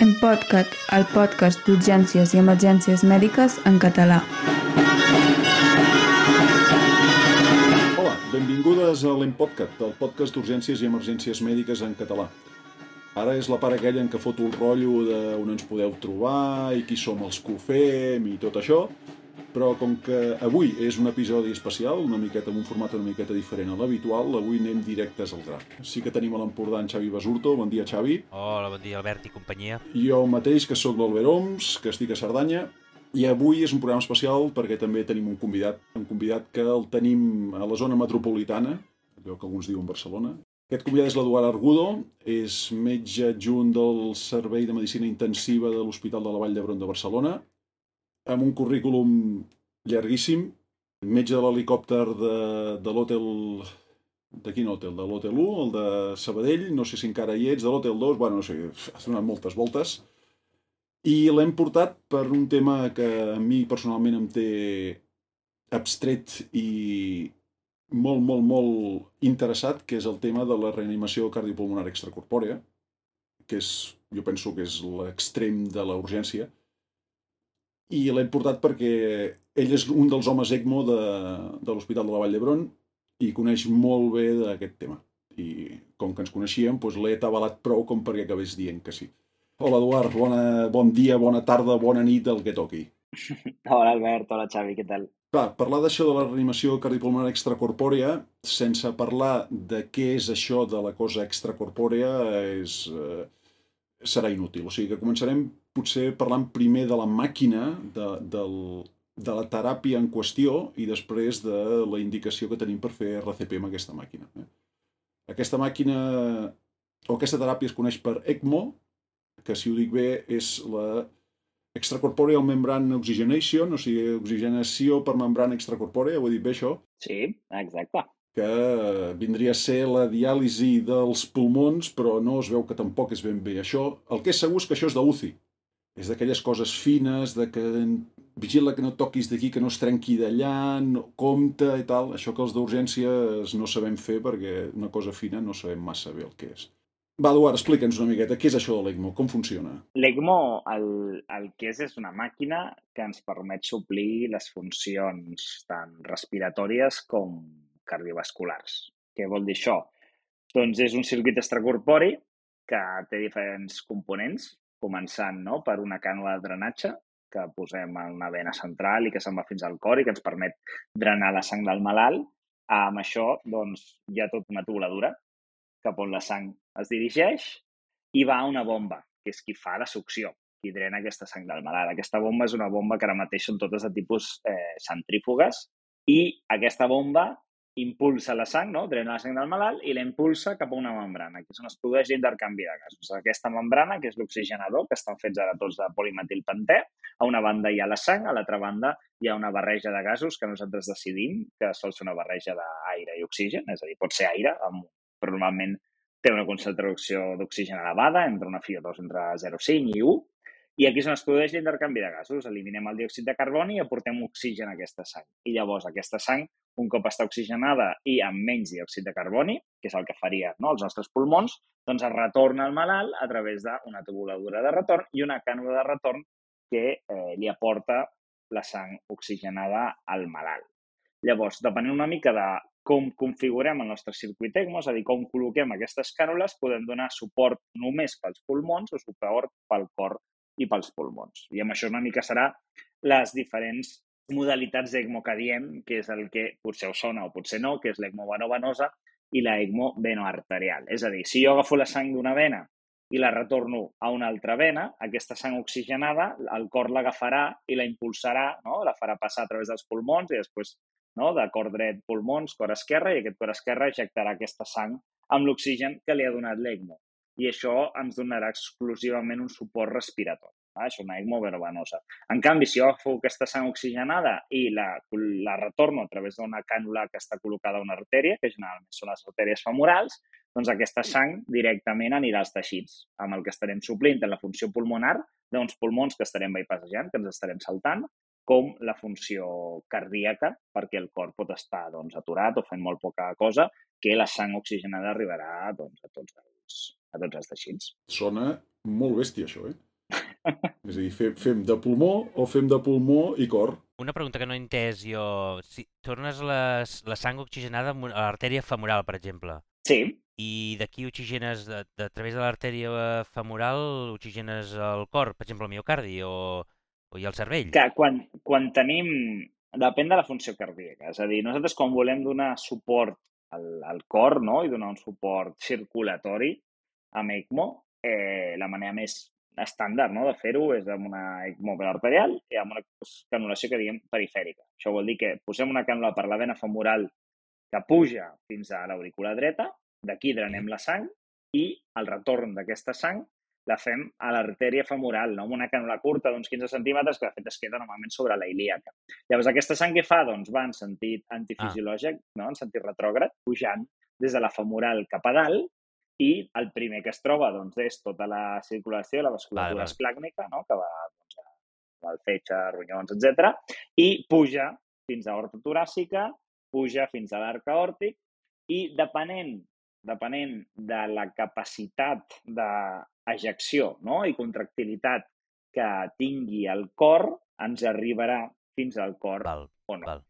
En Podcat, el podcast d'urgències i emergències mèdiques en català. Hola, benvingudes a l'Empodcat, el podcast d'urgències i emergències mèdiques en català. Ara és la part aquella en què foto el rotllo d'on ens podeu trobar i qui som els que ho fem i tot això, però com que avui és un episodi especial, una miqueta amb un format una miqueta diferent a l'habitual, avui anem directes al gra. Sí que tenim a l'Empordà en Xavi Basurto. Bon dia, Xavi. Hola, bon dia, Albert i companyia. Jo mateix, que sóc l'Albert Oms, que estic a Cerdanya, i avui és un programa especial perquè també tenim un convidat, un convidat que el tenim a la zona metropolitana, allò que alguns diuen Barcelona. Aquest convidat és l'Eduard Argudo, és metge adjunt del Servei de Medicina Intensiva de l'Hospital de la Vall d'Hebron de Barcelona, amb un currículum llarguíssim, metge de l'helicòpter de, de l'hotel... De quin hotel? De l'hotel 1, el de Sabadell, no sé si encara hi ets, de l'hotel 2, bueno, no sé, has donat moltes voltes. I l'hem portat per un tema que a mi personalment em té abstret i molt, molt, molt interessat, que és el tema de la reanimació cardiopulmonar extracorpòrea, que és, jo penso que és l'extrem de la urgència, i l'hem portat perquè ell és un dels homes ECMO de, de l'Hospital de la Vall d'Hebron i coneix molt bé d'aquest tema. I com que ens coneixíem, doncs l'he atabalat prou com perquè acabés dient que sí. Hola, Eduard, bona, bon dia, bona tarda, bona nit, el que toqui. Hola, Albert, hola, Xavi, què tal? Va, parlar d'això de la reanimació cardiopulmonar extracorpòrea, sense parlar de què és això de la cosa extracorpòrea, és, eh, serà inútil. O sigui que començarem potser parlant primer de la màquina, de, del, de la teràpia en qüestió i després de la indicació que tenim per fer RCP amb aquesta màquina. Eh? Aquesta màquina o aquesta teràpia es coneix per ECMO, que si ho dic bé és la Extracorporeal Membrane Oxygenation, o sigui, oxigenació per membrana extracorpòrea, ho he dit bé això? Sí, exacte que vindria a ser la diàlisi dels pulmons, però no es veu que tampoc és ben bé això. El que és segur és que això és d'UCI. És d'aquelles coses fines, de que vigila que no toquis d'aquí, que no es trenqui d'allà, no, compta i tal. Això que els d'urgències no sabem fer perquè una cosa fina no sabem massa bé el que és. Va, Eduard, explica'ns una miqueta, què és això de l'ECMO? Com funciona? L'ECMO, el, el que és, és una màquina que ens permet suplir les funcions tant respiratòries com cardiovasculars. Què vol dir això? Doncs és un circuit extracorpori que té diferents components, començant no, per una cànula de drenatge que posem en una vena central i que se'n va fins al cor i que ens permet drenar la sang del malalt. Amb això doncs, hi ha tota una tubuladura cap on la sang es dirigeix i va a una bomba, que és qui fa la succió, qui drena aquesta sang del malalt. Aquesta bomba és una bomba que ara mateix són totes de tipus eh, centrífugues i aquesta bomba impulsa la sang, no? drena la sang del malalt i la impulsa cap a una membrana, que és on es produeix l'intercanvi de gasos. Aquesta membrana, que és l'oxigenador, que estan fets ara tots de polimetilpentè, a una banda hi ha la sang, a l'altra banda hi ha una barreja de gasos que nosaltres decidim que sol ser una barreja d'aire i oxigen, és a dir, pot ser aire, però normalment té una concentració d'oxigen elevada, entre una FiO2 entre 0,5 i 1, i aquí és on es produeix l'intercanvi de gasos. Eliminem el diòxid de carboni i aportem oxigen a aquesta sang. I llavors aquesta sang, un cop està oxigenada i amb menys diòxid de carboni, que és el que faria no, els nostres pulmons, doncs es retorna al malalt a través d'una tubuladura de retorn i una cànula de retorn que eh, li aporta la sang oxigenada al malalt. Llavors, depenent una mica de com configurem el nostre circuit ECMO, és a dir, com col·loquem aquestes cànules, podem donar suport només pels pulmons o suport pel cor i pels pulmons. I amb això una mica serà les diferents modalitats d'ECMO que diem, que és el que potser us sona o potser no, que és l'ECMO venovenosa i la ECMO venoarterial. És a dir, si jo agafo la sang d'una vena i la retorno a una altra vena, aquesta sang oxigenada, el cor l'agafarà i la impulsarà, no? la farà passar a través dels pulmons i després no? de cor dret, pulmons, cor esquerre, i aquest cor esquerre ejectarà aquesta sang amb l'oxigen que li ha donat l'ECMO i això ens donarà exclusivament un suport respiratori. Va? Això és una ECMO venovenosa. En canvi, si jo agafo aquesta sang oxigenada i la, la retorno a través d'una cànula que està col·locada a una artèria, que generalment són les artèries femorals, doncs aquesta sang directament anirà als teixits, amb el que estarem suplint en la funció pulmonar d'uns pulmons que estarem bypassejant, que ens estarem saltant, com la funció cardíaca, perquè el cor pot estar doncs, aturat o fent molt poca cosa, que la sang oxigenada arribarà doncs, a tots els a tots els teixits. Sona molt bèstia, això, eh? És a dir, fem, fem de pulmó o fem de pulmó i cor? Una pregunta que no he entès jo. Si tornes les, la sang oxigenada a l'artèria femoral, per exemple, Sí, i d'aquí oxigenes, de, de, a través de l'artèria femoral, oxigenes el cor, per exemple, el miocardi o, o i el cervell. que quan, quan tenim... Depèn de la funció cardíaca. És a dir, nosaltres quan volem donar suport al, al cor no? i donar un suport circulatori amb ECMO, eh, la manera més estàndard no? de fer-ho és amb una ECMO arterial i amb una canulació que diem perifèrica. Això vol dir que posem una cànula per la vena femoral que puja fins a l'aurícula dreta, d'aquí drenem la sang i el retorn d'aquesta sang la fem a l'artèria femoral, no? amb una cànula curta d'uns 15 centímetres que de fet es queda normalment sobre la ilíaca. Llavors aquesta sang que fa? Doncs va en sentit antifisiològic, no? en sentit retrògrad, pujant des de la femoral cap a dalt i el primer que es troba doncs, és tota la circulació, la vasculatura esplàcnica, no? que va doncs, al fetge, ronyons, etc. i puja fins a horta toràcica, puja fins a l'arc aòrtic i depenent, depenent de la capacitat d'ejecció no? i contractilitat que tingui el cor, ens arribarà fins al cor Val, o no. val.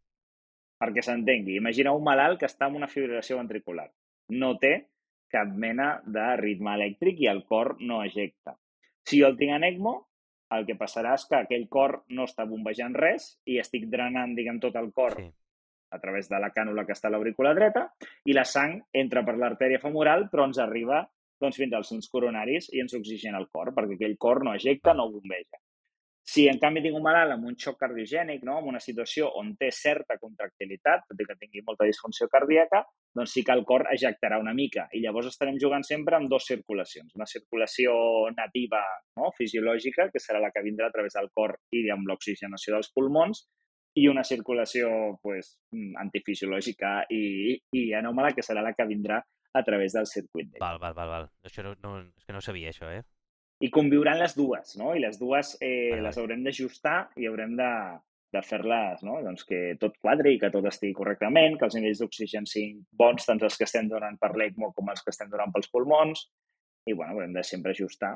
Perquè s'entengui, imagina un malalt que està amb una fibrilació ventricular. No té cap mena de ritme elèctric i el cor no ejecta. Si jo el tinc en ECMO, el que passarà és que aquell cor no està bombejant res i estic drenant, diguem, tot el cor Sí. a través de la cànula que està a l'aurícula dreta i la sang entra per l'artèria femoral però ens arriba doncs, fins als sins coronaris i ens oxigena el cor, perquè aquell cor no ejecta, no bombeja. Si en canvi tinc un malalt amb un xoc cardiogènic, no? amb una situació on té certa contractilitat, tot i que tingui molta disfunció cardíaca, doncs sí que el cor ejectarà una mica i llavors estarem jugant sempre amb dues circulacions. Una circulació nativa, no? fisiològica, que serà la que vindrà a través del cor i amb l'oxigenació dels pulmons, i una circulació pues, antifisiològica i, i anòmala, que serà la que vindrà a través del circuit. Val, val, val, val. Això no, no, és que no sabia, això, eh? I conviuran les dues, no? I les dues eh, les haurem d'ajustar i haurem de, de fer-les, no? Doncs que tot quadri, que tot estigui correctament, que els nivells d'oxigen siguin bons, tant els que estem donant per l'ECMO com els que estem donant pels pulmons. I, bueno, haurem de sempre ajustar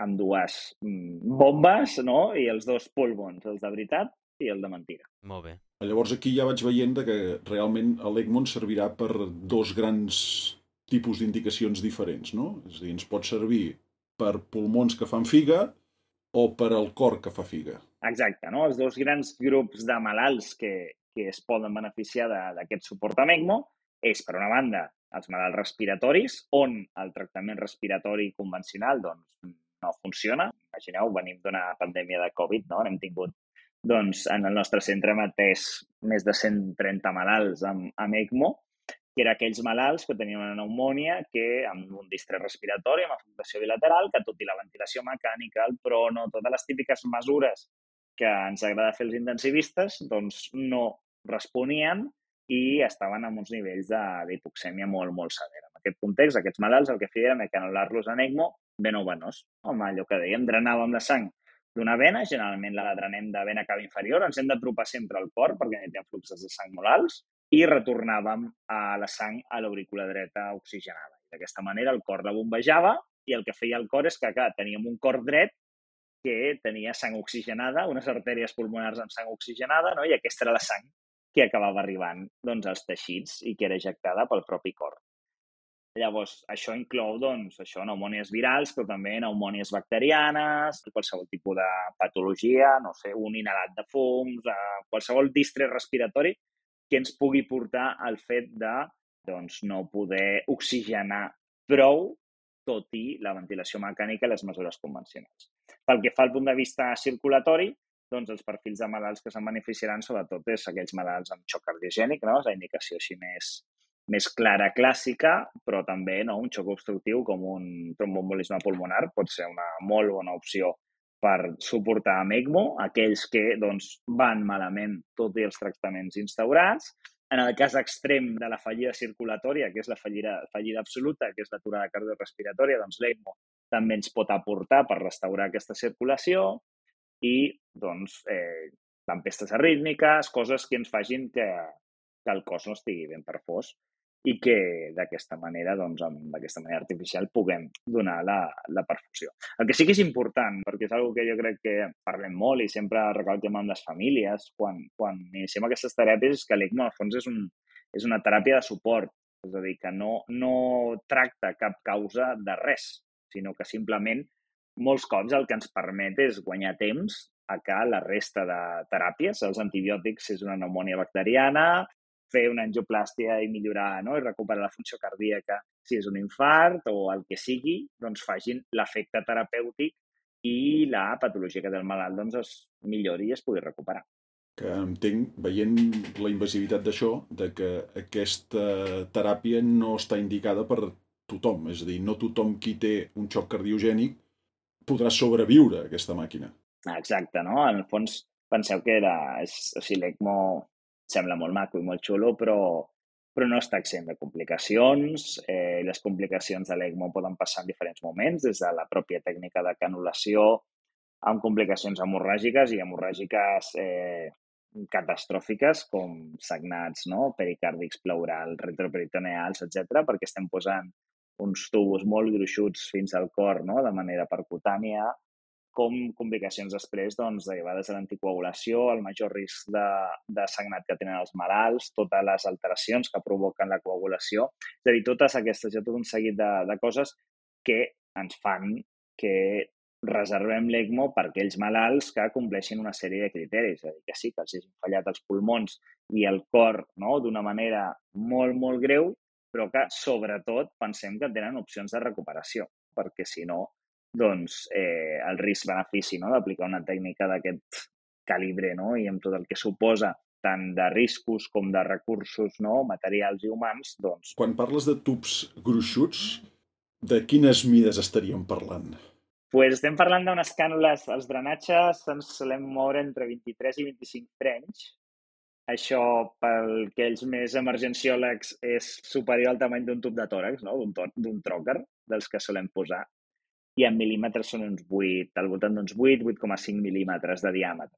amb dues mm, bombes, no? I els dos pulmons, els de veritat i el de mentida. Molt bé. Llavors aquí ja vaig veient de que realment l'ECMO ens servirà per dos grans tipus d'indicacions diferents, no? És a dir, ens pot servir per pulmons que fan figa o per al cor que fa figa. Exacte, no? Els dos grans grups de malalts que, que es poden beneficiar d'aquest suport amb ECMO és, per una banda, els malalts respiratoris, on el tractament respiratori convencional doncs, no funciona. Imagineu, venim d'una pandèmia de Covid, no? Hem tingut, doncs, en el nostre centre hem atès més de 130 malalts amb, amb ECMO, que eren aquells malalts que tenien una pneumònia que amb un distrès respiratori, amb afectació bilateral, que tot i la ventilació mecànica, el prono, totes les típiques mesures que ens agrada fer els intensivistes, doncs no responien i estaven amb uns nivells d'hipoxèmia molt, molt severa. En aquest context, aquests malalts el que feien era canular-los en ECMO venovenós. Home, allò que dèiem, drenàvem la sang d'una vena, generalment la drenem de vena cava inferior, ens hem d'apropar sempre al cor perquè necessitem fluxos de sang molt alts, i retornàvem a la sang a l'aurícula dreta oxigenada. D'aquesta manera el cor la bombejava i el que feia el cor és que, clar, teníem un cor dret que tenia sang oxigenada, unes artèries pulmonars amb sang oxigenada, no? i aquesta era la sang que acabava arribant doncs, als teixits i que era ejectada pel propi cor. Llavors, això inclou, doncs, això, pneumònies virals, però també pneumònies bacterianes, qualsevol tipus de patologia, no sé, un inhalat de fums, eh, qualsevol distrés respiratori que ens pugui portar al fet de doncs, no poder oxigenar prou tot i la ventilació mecànica i les mesures convencionals. Pel que fa al punt de vista circulatori, doncs els perfils de malalts que se'n beneficiaran sobretot és aquells malalts amb xoc cardiogènic, no? és la indicació així més, més clara, clàssica, però també no? un xoc obstructiu com un trombombolisme pulmonar pot ser una molt bona opció per suportar amb ECMO aquells que doncs, van malament tot i els tractaments instaurats. En el cas extrem de la fallida circulatòria, que és la fallida, fallida absoluta, que és l'aturada cardiorrespiratòria, doncs l'ECMO també ens pot aportar per restaurar aquesta circulació i doncs, eh, tempestes arrítmiques, coses que ens facin que, que el cos no estigui ben perfós. I que d'aquesta manera, doncs, amb aquesta manera artificial, puguem donar la, la perfusió. El que sí que és important, perquè és una que jo crec que parlem molt i sempre recalquem amb les famílies quan, quan iniciem aquestes teràpies, és que l'ECMO, al fons, és, un, és una teràpia de suport, és a dir, que no, no tracta cap causa de res, sinó que simplement molts cops el que ens permet és guanyar temps a que la resta de teràpies, els antibiòtics és una pneumònia bacteriana, fer una angioplàstia i millorar no? i recuperar la funció cardíaca si és un infart o el que sigui, doncs facin l'efecte terapèutic i la patologia que té el malalt doncs, es millori i es pugui recuperar. Que entenc, veient la invasivitat d'això, de que aquesta teràpia no està indicada per tothom. És a dir, no tothom qui té un xoc cardiogènic podrà sobreviure a aquesta màquina. Exacte, no? En el fons, penseu que era, és, o sigui, l'ECMO sembla molt maco i molt xulo, però, però no està exempt de complicacions. Eh, les complicacions de l'ECMO poden passar en diferents moments, des de la pròpia tècnica de canulació amb complicacions hemorràgiques i hemorràgiques eh, catastròfiques com sagnats no? pericàrdics, pleurals, retroperitoneals, etc, perquè estem posant uns tubos molt gruixuts fins al cor no? de manera percutània, com complicacions després doncs, derivades de l'anticoagulació, el major risc de, de sagnat que tenen els malalts, totes les alteracions que provoquen la coagulació. És a dir, totes aquestes, ja tot un seguit de, de coses que ens fan que reservem l'ECMO per aquells malalts que compleixin una sèrie de criteris. És a dir, que sí, que els hagin fallat els pulmons i el cor no? d'una manera molt, molt greu, però que, sobretot, pensem que tenen opcions de recuperació, perquè si no, doncs, eh, el risc-benefici no? d'aplicar una tècnica d'aquest calibre no? i amb tot el que suposa tant de riscos com de recursos no? materials i humans, doncs... Quan parles de tubs gruixuts, de quines mides estaríem parlant? Pues estem parlant d'unes cànules, els drenatges ens solem moure entre 23 i 25 frenys. Això, pel que ells més emergenciòlegs, és superior al tamany d'un tub de tòrax, no? d'un tròquer, dels que solem posar i en mil·límetres són uns 8, al voltant d'uns 8, 8,5 mil·límetres de diàmetre.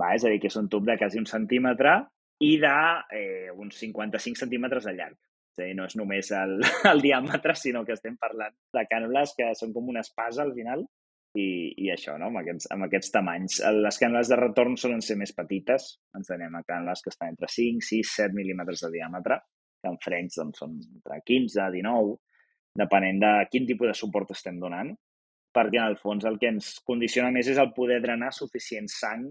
Va? És a dir, que és un tub de quasi un centímetre i de eh, uns 55 centímetres de llarg. És a dir, no és només el, el diàmetre, sinó que estem parlant de cànules que són com una espasa al final i, i això, no? amb, aquests, amb aquests tamanys. Les cànules de retorn solen ser més petites, ens anem a cànules que estan entre 5, 6, 7 mil·límetres de diàmetre, que en frenys doncs, són entre 15, 19, depenent de quin tipus de suport estem donant perquè en el fons el que ens condiciona més és el poder drenar suficient sang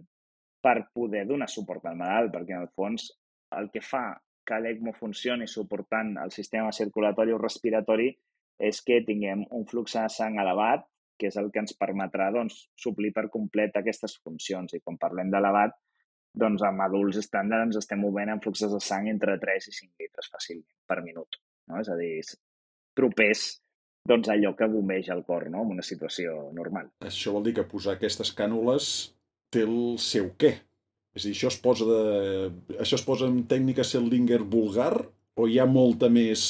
per poder donar suport al malalt, perquè en el fons el que fa que l'ECMO funcioni suportant el sistema circulatori o respiratori és que tinguem un flux de sang elevat, que és el que ens permetrà doncs, suplir per complet aquestes funcions. I quan parlem d'elevat, doncs amb adults estàndard ens estem movent en fluxes de sang entre 3 i 5 litres fàcilment per minut. No? És a dir, propers doncs allò que bombeja el cor, no?, en una situació normal. Això vol dir que posar aquestes cànules té el seu què? És a dir, això es posa, de... això es posa en tècnica Seldinger vulgar o hi ha molta més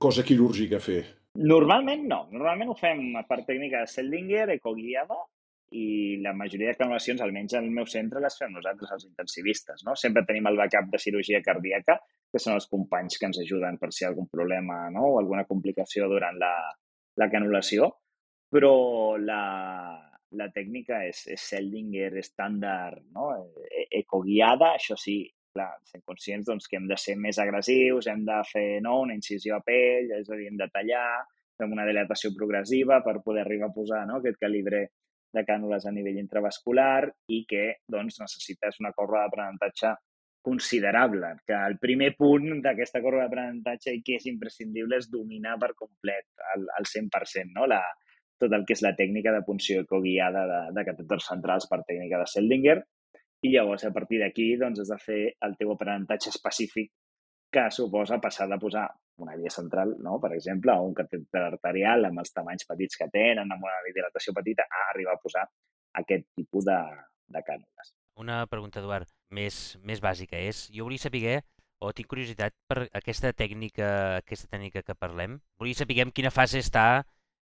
cosa quirúrgica a fer? Normalment no. Normalment ho fem per tècnica de Seldinger, ecoguiada, i la majoria de canulacions, almenys al meu centre, les fem nosaltres, els intensivistes. No? Sempre tenim el backup de cirurgia cardíaca, que són els companys que ens ajuden per si hi ha algun problema no? o alguna complicació durant la, la canulació, però la, la tècnica és, és Seldinger estàndard, no? E, ecoguiada, això sí, clar, sent conscients doncs, que hem de ser més agressius, hem de fer no, una incisió a pell, és a dir, hem de tallar, fem una dilatació progressiva per poder arribar a posar no, aquest calibre de cànules a nivell intravascular i que doncs, necessites una corba d'aprenentatge considerable, que el primer punt d'aquesta corba d'aprenentatge i que és imprescindible és dominar per complet al, al 100%, no? la, tot el que és la tècnica de punció ecoguiada de, de catèters centrals per tècnica de Seldinger i llavors a partir d'aquí doncs, has de fer el teu aprenentatge específic que suposa passar de posar una via central, no? per exemple, o un catèter arterial amb els tamanys petits que tenen, amb una dilatació petita, a arribar a posar aquest tipus de, de cànules. Una pregunta, Eduard, més, més bàsica és, jo volia saber, o tinc curiositat per aquesta tècnica, aquesta tècnica que parlem, volia saber en quina fase està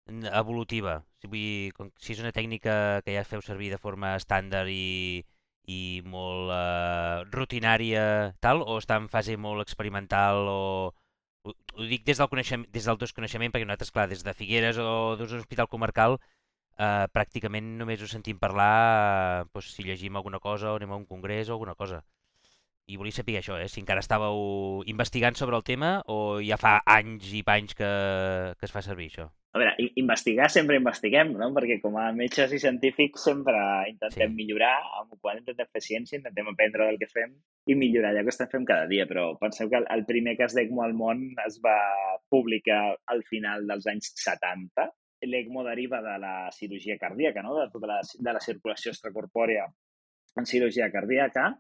evolutiva. Si, vull, si és una tècnica que ja feu servir de forma estàndard i, i molt uh, rutinària tal, o està en fase molt experimental o, Ho, ho dic des del, coneixement, des del desconeixement, perquè nosaltres, clar, des de Figueres o d'un hospital comarcal, eh, pràcticament només ho sentim parlar eh, doncs, si llegim alguna cosa o anem a un congrés o alguna cosa. I volia saber això, eh? si encara estàveu investigant sobre el tema o ja fa anys i panys que, que es fa servir això. A veure, investigar sempre investiguem, no? perquè com a metges i científics sempre intentem sí. millorar, qual intentem fer ciència, intentem aprendre del que fem i millorar allò que estem fent cada dia. Però penseu que el primer cas d'ECMO al món es va publicar al final dels anys 70. L'ECMO deriva de la cirurgia cardíaca, no? de tota la, de la circulació extracorpòrea en cirurgia cardíaca,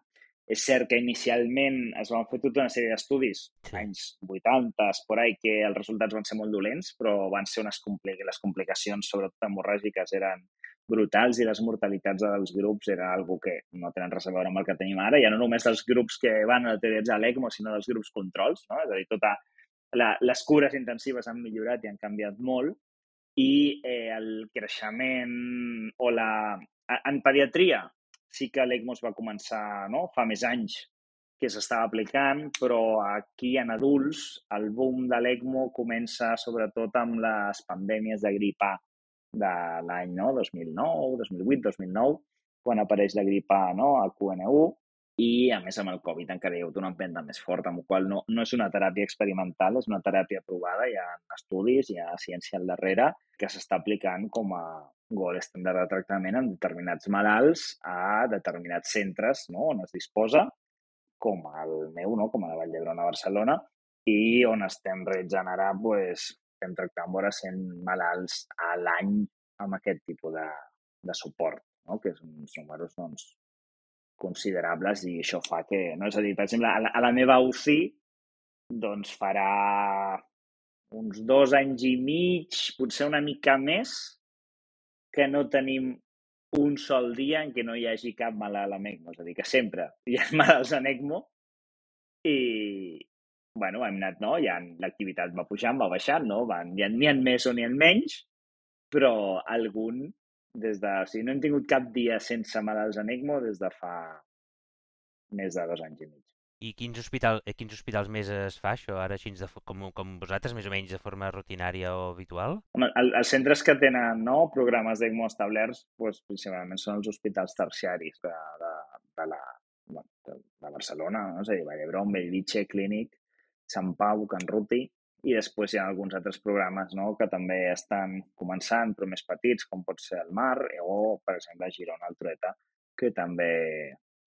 és cert que inicialment es van fer tota una sèrie d'estudis, sí. anys 80, por ahí, que els resultats van ser molt dolents, però van ser unes compli les complicacions, sobretot hemorràgiques, eren brutals i les mortalitats dels grups era algo que no tenen res a veure amb el que tenim ara, ja no només dels grups que van a utilitzar l'ECMO, sinó dels grups controls, no? és a dir, tota la, les cures intensives han millorat i han canviat molt, i eh, el creixement o la... En pediatria, sí que l'ECMO es va començar no? fa més anys que s'estava aplicant, però aquí en adults el boom de l'ECMO comença sobretot amb les pandèmies de grip A de l'any no? 2009, 2008, 2009, quan apareix la grip A no? a QN1 i, a més, amb el Covid encara hi ha hagut una empenta més forta, amb la qual no, no és una teràpia experimental, és una teràpia provada, hi ha estudis, hi ha ciència al darrere, que s'està aplicant com a, gol estàndard de tractament en determinats malalts a determinats centres no? on es disposa, com el meu, no? com a la Vall d'Hebron a Barcelona, i on estem realitzant ara, pues, estem tractant vora 100 malalts a l'any amb aquest tipus de, de suport, no? que són uns números doncs, considerables i això fa que, no? és a dir, per exemple, a la, a la meva UCI doncs farà uns dos anys i mig, potser una mica més, que no tenim un sol dia en què no hi hagi cap malalt amb ECMO. És a dir, que sempre hi ha malalts en ECMO i, bueno, hem anat, no? Ja l'activitat va pujant, va baixant, no? Van, n'hi ha, ha més o n'hi ha menys, però algun, des de... O sigui, no hem tingut cap dia sense malalts en ECMO des de fa més de dos anys i mig. I quins, hospital, eh, quins hospitals més es fa això, ara així de, com, com vosaltres, més o menys de forma rutinària o habitual? Home, el, els centres que tenen no, programes d'ECMO establerts doncs, principalment són els hospitals terciaris de, de, de, la, de, de Barcelona, no? és a dir, Vallebron, Bellvitge, Clínic, Sant Pau, Can Ruti, i després hi ha alguns altres programes no, que també estan començant, però més petits, com pot ser el Mar, o, per exemple, Girona, el Trueta, que també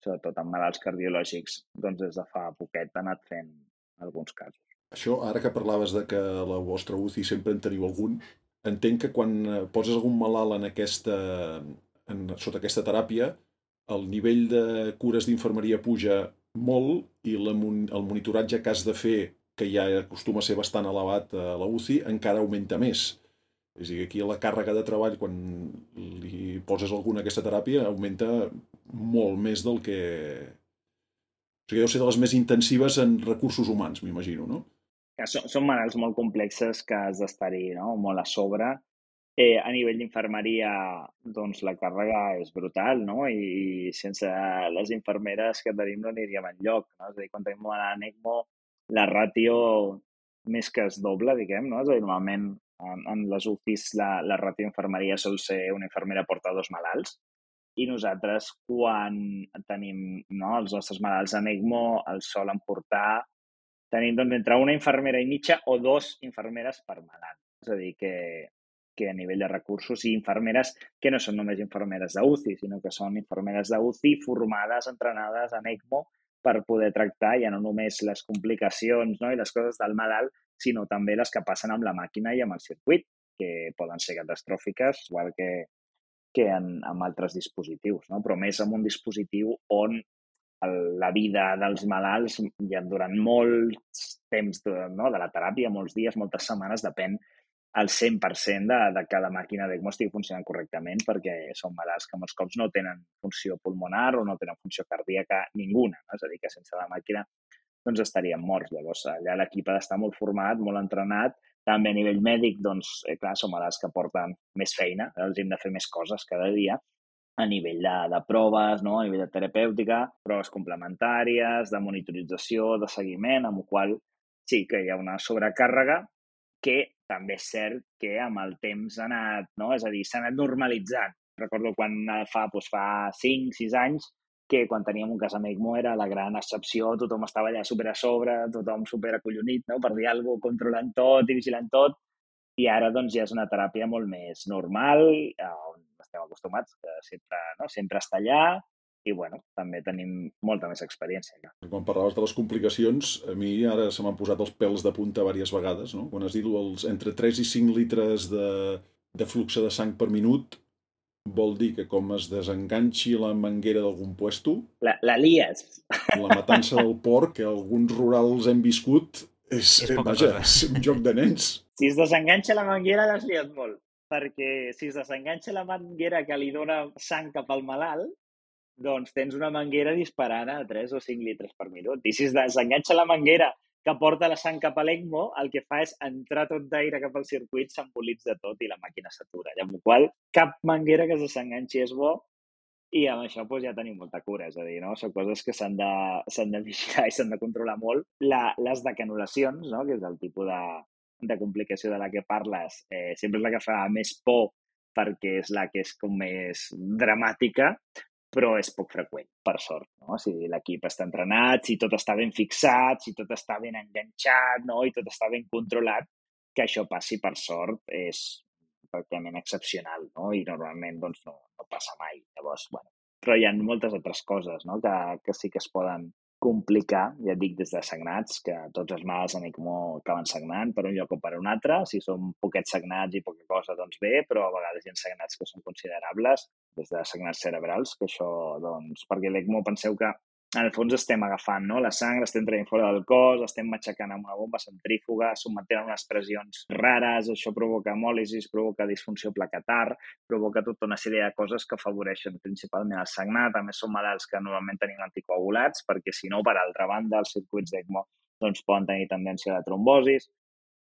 sobretot amb malalts cardiològics, doncs des de fa poquet ha anat fent alguns casos. Això, ara que parlaves de que a la vostra UCI sempre en teniu algun, entenc que quan eh, poses algun malalt en aquesta, en, sota aquesta teràpia, el nivell de cures d'infermeria puja molt i la, el monitoratge que has de fer, que ja acostuma a ser bastant elevat a la UCI, encara augmenta més. És a dir, aquí la càrrega de treball, quan li poses alguna aquesta teràpia, augmenta molt més del que... O sigui, deu ser de les més intensives en recursos humans, m'imagino, no? Són, són malalts molt complexes que has d'estar-hi no? molt a sobre. Eh, a nivell d'infermeria, doncs la càrrega és brutal, no? I, I sense les infermeres que tenim no aniríem enlloc, no? És a dir, quan tenim una ECMO, la ràtio més que es doble, diguem, no? És a dir, normalment en, en les UCIs la, la ràtio d'infermeria sol ser una infermera porta dos malalts i nosaltres quan tenim no, els nostres malalts en ECMO els solen portar tenim doncs, entre una infermera i mitja o dos infermeres per malalt. És a dir, que, que a nivell de recursos i infermeres que no són només infermeres d'UCI, sinó que són infermeres d'UCI formades, entrenades en ECMO per poder tractar ja no només les complicacions no, i les coses del malalt, sinó també les que passen amb la màquina i amb el circuit, que poden ser catastròfiques, igual que, que en, amb altres dispositius, no? però més amb un dispositiu on el, la vida dels malalts ja durant molts temps de, no, de la teràpia, molts dies, moltes setmanes, depèn al 100% de, de que la màquina d'ECMO estigui funcionant correctament perquè són malalts que molts cops no tenen funció pulmonar o no tenen funció cardíaca ninguna. No? És a dir, que sense la màquina doncs estaríem morts. Llavors, allà l'equip ha d'estar molt format, molt entrenat, també a nivell mèdic, doncs, eh, clar, som malalts que porten més feina, els hem de fer més coses cada dia, a nivell de, de proves, no? a nivell de terapèutica, proves complementàries, de monitorització, de seguiment, amb el qual sí que hi ha una sobrecàrrega que també és cert que amb el temps ha anat, no? és a dir, s'ha anat normalitzant. Recordo quan fa, doncs, fa 5-6 anys que quan teníem un cas amb ECMO era la gran excepció, tothom estava allà super a sobre, tothom super acollonit, no? per dir alguna cosa, controlant tot i vigilant tot, i ara doncs ja és una teràpia molt més normal, on estem acostumats, que sempre, no? sempre està allà, i bueno, també tenim molta més experiència. Ja. Quan parlaves de les complicacions, a mi ara se m'han posat els pèls de punta diverses vegades, no? Quan has dit els, entre 3 i 5 litres de, de flux de sang per minut, vol dir que com es desenganxi la manguera d'algun puesto... La, la lies. La matança del porc, que alguns rurals hem viscut, és, és, vaja, és un joc de nens. Si es desenganxa la manguera, l'has liat molt. Perquè si es desenganxa la manguera que li dona sang cap al malalt, doncs tens una manguera disparant a 3 o 5 litres per minut. I si es desenganxa la manguera que porta la sang cap a l'ECMO, el que fa és entrar tot d'aire cap al circuit, s'embolitza tot i la màquina s'atura. Amb la qual cap manguera que se s'enganxi és bo i amb això doncs, ja tenim molta cura. És a dir, no? són coses que s'han de, de vigilar i s'han de controlar molt. La, les decanulacions, no? que és el tipus de, de complicació de la que parles, eh, sempre és la que fa més por perquè és la que és com més dramàtica, però és poc freqüent, per sort. No? Si l'equip està entrenat, si tot està ben fixat, si tot està ben enganxat no? i tot està ben controlat, que això passi, per sort, és pràcticament excepcional no? i normalment doncs, no, no passa mai. Llavors, bueno, però hi ha moltes altres coses no? que, que sí que es poden complicar, ja dic, des de sagnats, que tots els mals en ECMO acaben sagnant per un lloc o per un altre. Si són poquets sagnats i poca cosa, doncs bé, però a vegades hi ha sagnats que són considerables, des de sagnats cerebrals, que això, doncs, perquè l'ECMO penseu que en el fons estem agafant no? la sang, l'estem traient fora del cos, l'estem matxacant amb una bomba centrífuga, sotmetent unes pressions rares, això provoca hemòlisis, provoca disfunció plaquetar, provoca tota una sèrie de coses que afavoreixen principalment el sagnat. A més, són malalts que normalment tenim anticoagulats, perquè si no, per altra banda, els circuits d'ECMO doncs, poden tenir tendència a la trombosis.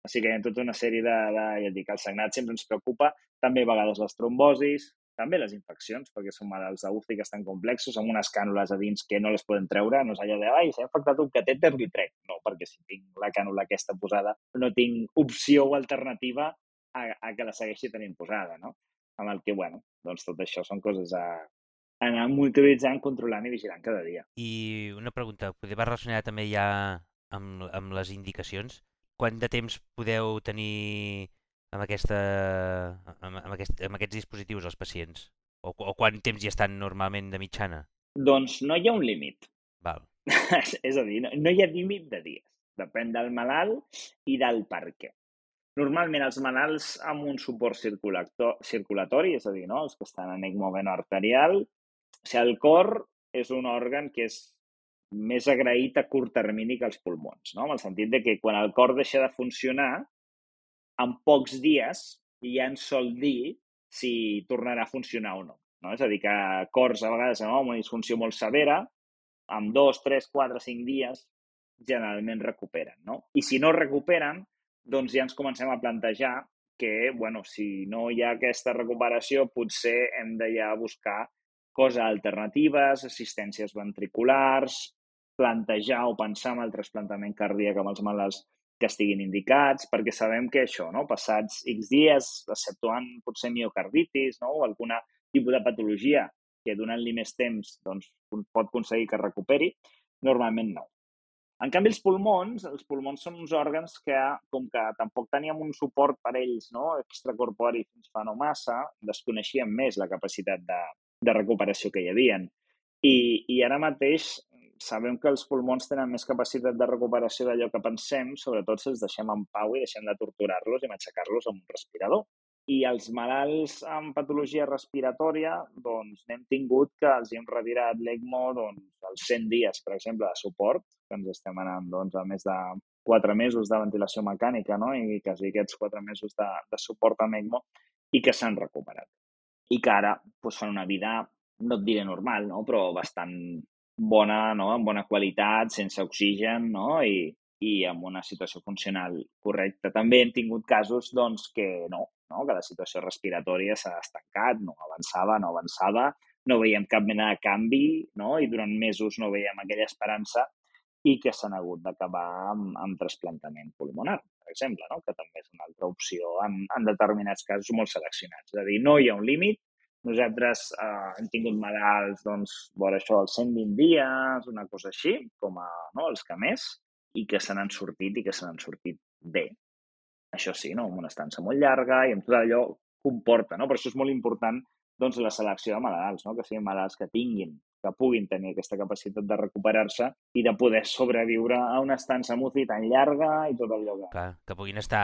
Així que hi ha tota una sèrie de, de ja dic, el sagnat sempre ens preocupa, també a vegades les trombosis, també les infeccions, perquè són malalts d'UCI que estan complexos, amb unes cànules a dins que no les poden treure, no és allò de, ai, s'ha infectat un catèter, li trec. No, perquè si tinc la cànula aquesta posada, no tinc opció o alternativa a, a que la segueixi tenint posada, no? Amb el que, bueno, doncs tot això són coses a, anar monitoritzant, controlant i vigilant cada dia. I una pregunta, podeu relacionar també ja amb, amb les indicacions? Quant de temps podeu tenir amb, aquesta, amb, amb, aquest, amb aquests dispositius als pacients? O, o quant temps hi estan normalment de mitjana? Doncs no hi ha un límit. Val. és a dir, no, no hi ha límit de dies. Depèn del malalt i del per què. Normalment els malalts amb un suport circulatori, és a dir, no? els que estan en ECMO arterial, o sigui, el cor és un òrgan que és més agraït a curt termini que els pulmons, no? en el sentit de que quan el cor deixa de funcionar, en pocs dies ja ens sol dir si tornarà a funcionar o no. no? És a dir, que cors a vegades amb una disfunció molt severa, amb dos, tres, quatre, cinc dies, generalment recuperen. No? I si no recuperen, doncs ja ens comencem a plantejar que, bueno, si no hi ha aquesta recuperació, potser hem de ja buscar coses alternatives, assistències ventriculars, plantejar o pensar en el trasplantament cardíac amb els malalts que estiguin indicats, perquè sabem que això, no? passats X dies, exceptuant potser miocarditis no? o alguna tipus de patologia que donant-li més temps doncs, pot aconseguir que recuperi, normalment no. En canvi, els pulmons, els pulmons són uns òrgans que, com que tampoc teníem un suport per ells no? extracorpori fins fa no massa, desconeixíem més la capacitat de, de recuperació que hi havien. I, I ara mateix sabem que els pulmons tenen més capacitat de recuperació d'allò que pensem, sobretot si els deixem en pau i deixem de torturar-los i matxacar-los amb un respirador. I els malalts amb patologia respiratòria, doncs n'hem tingut que els hem retirat l'ECMO doncs, als 100 dies, per exemple, de suport, que ens estem anant doncs, a més de 4 mesos de ventilació mecànica no? i quasi aquests 4 mesos de, de suport amb ECMO i que s'han recuperat. I que ara doncs, fan una vida, no et diré normal, no? però bastant bona, no? amb bona qualitat, sense oxigen no? I, i amb una situació funcional correcta. També hem tingut casos doncs, que no, no? que la situació respiratòria s'ha estancat, no avançava, no avançava, no veiem cap mena de canvi no? i durant mesos no veiem aquella esperança i que s'han hagut d'acabar amb, amb trasplantament pulmonar, per exemple, no? que també és una altra opció en, en determinats casos molt seleccionats. És a dir, no hi ha un límit, nosaltres eh, hem tingut malalts, doncs, vora això, els 120 dies, una cosa així, com a, no, els que més, i que se n'han sortit i que se n'han sortit bé. Això sí, no? amb una estança molt llarga i amb tot allò comporta, no? Per això és molt important doncs, la selecció de malalts, no? que siguin malalts que tinguin, que puguin tenir aquesta capacitat de recuperar-se i de poder sobreviure a una estança MUCI tan llarga i tot allò que... Clar, que puguin estar...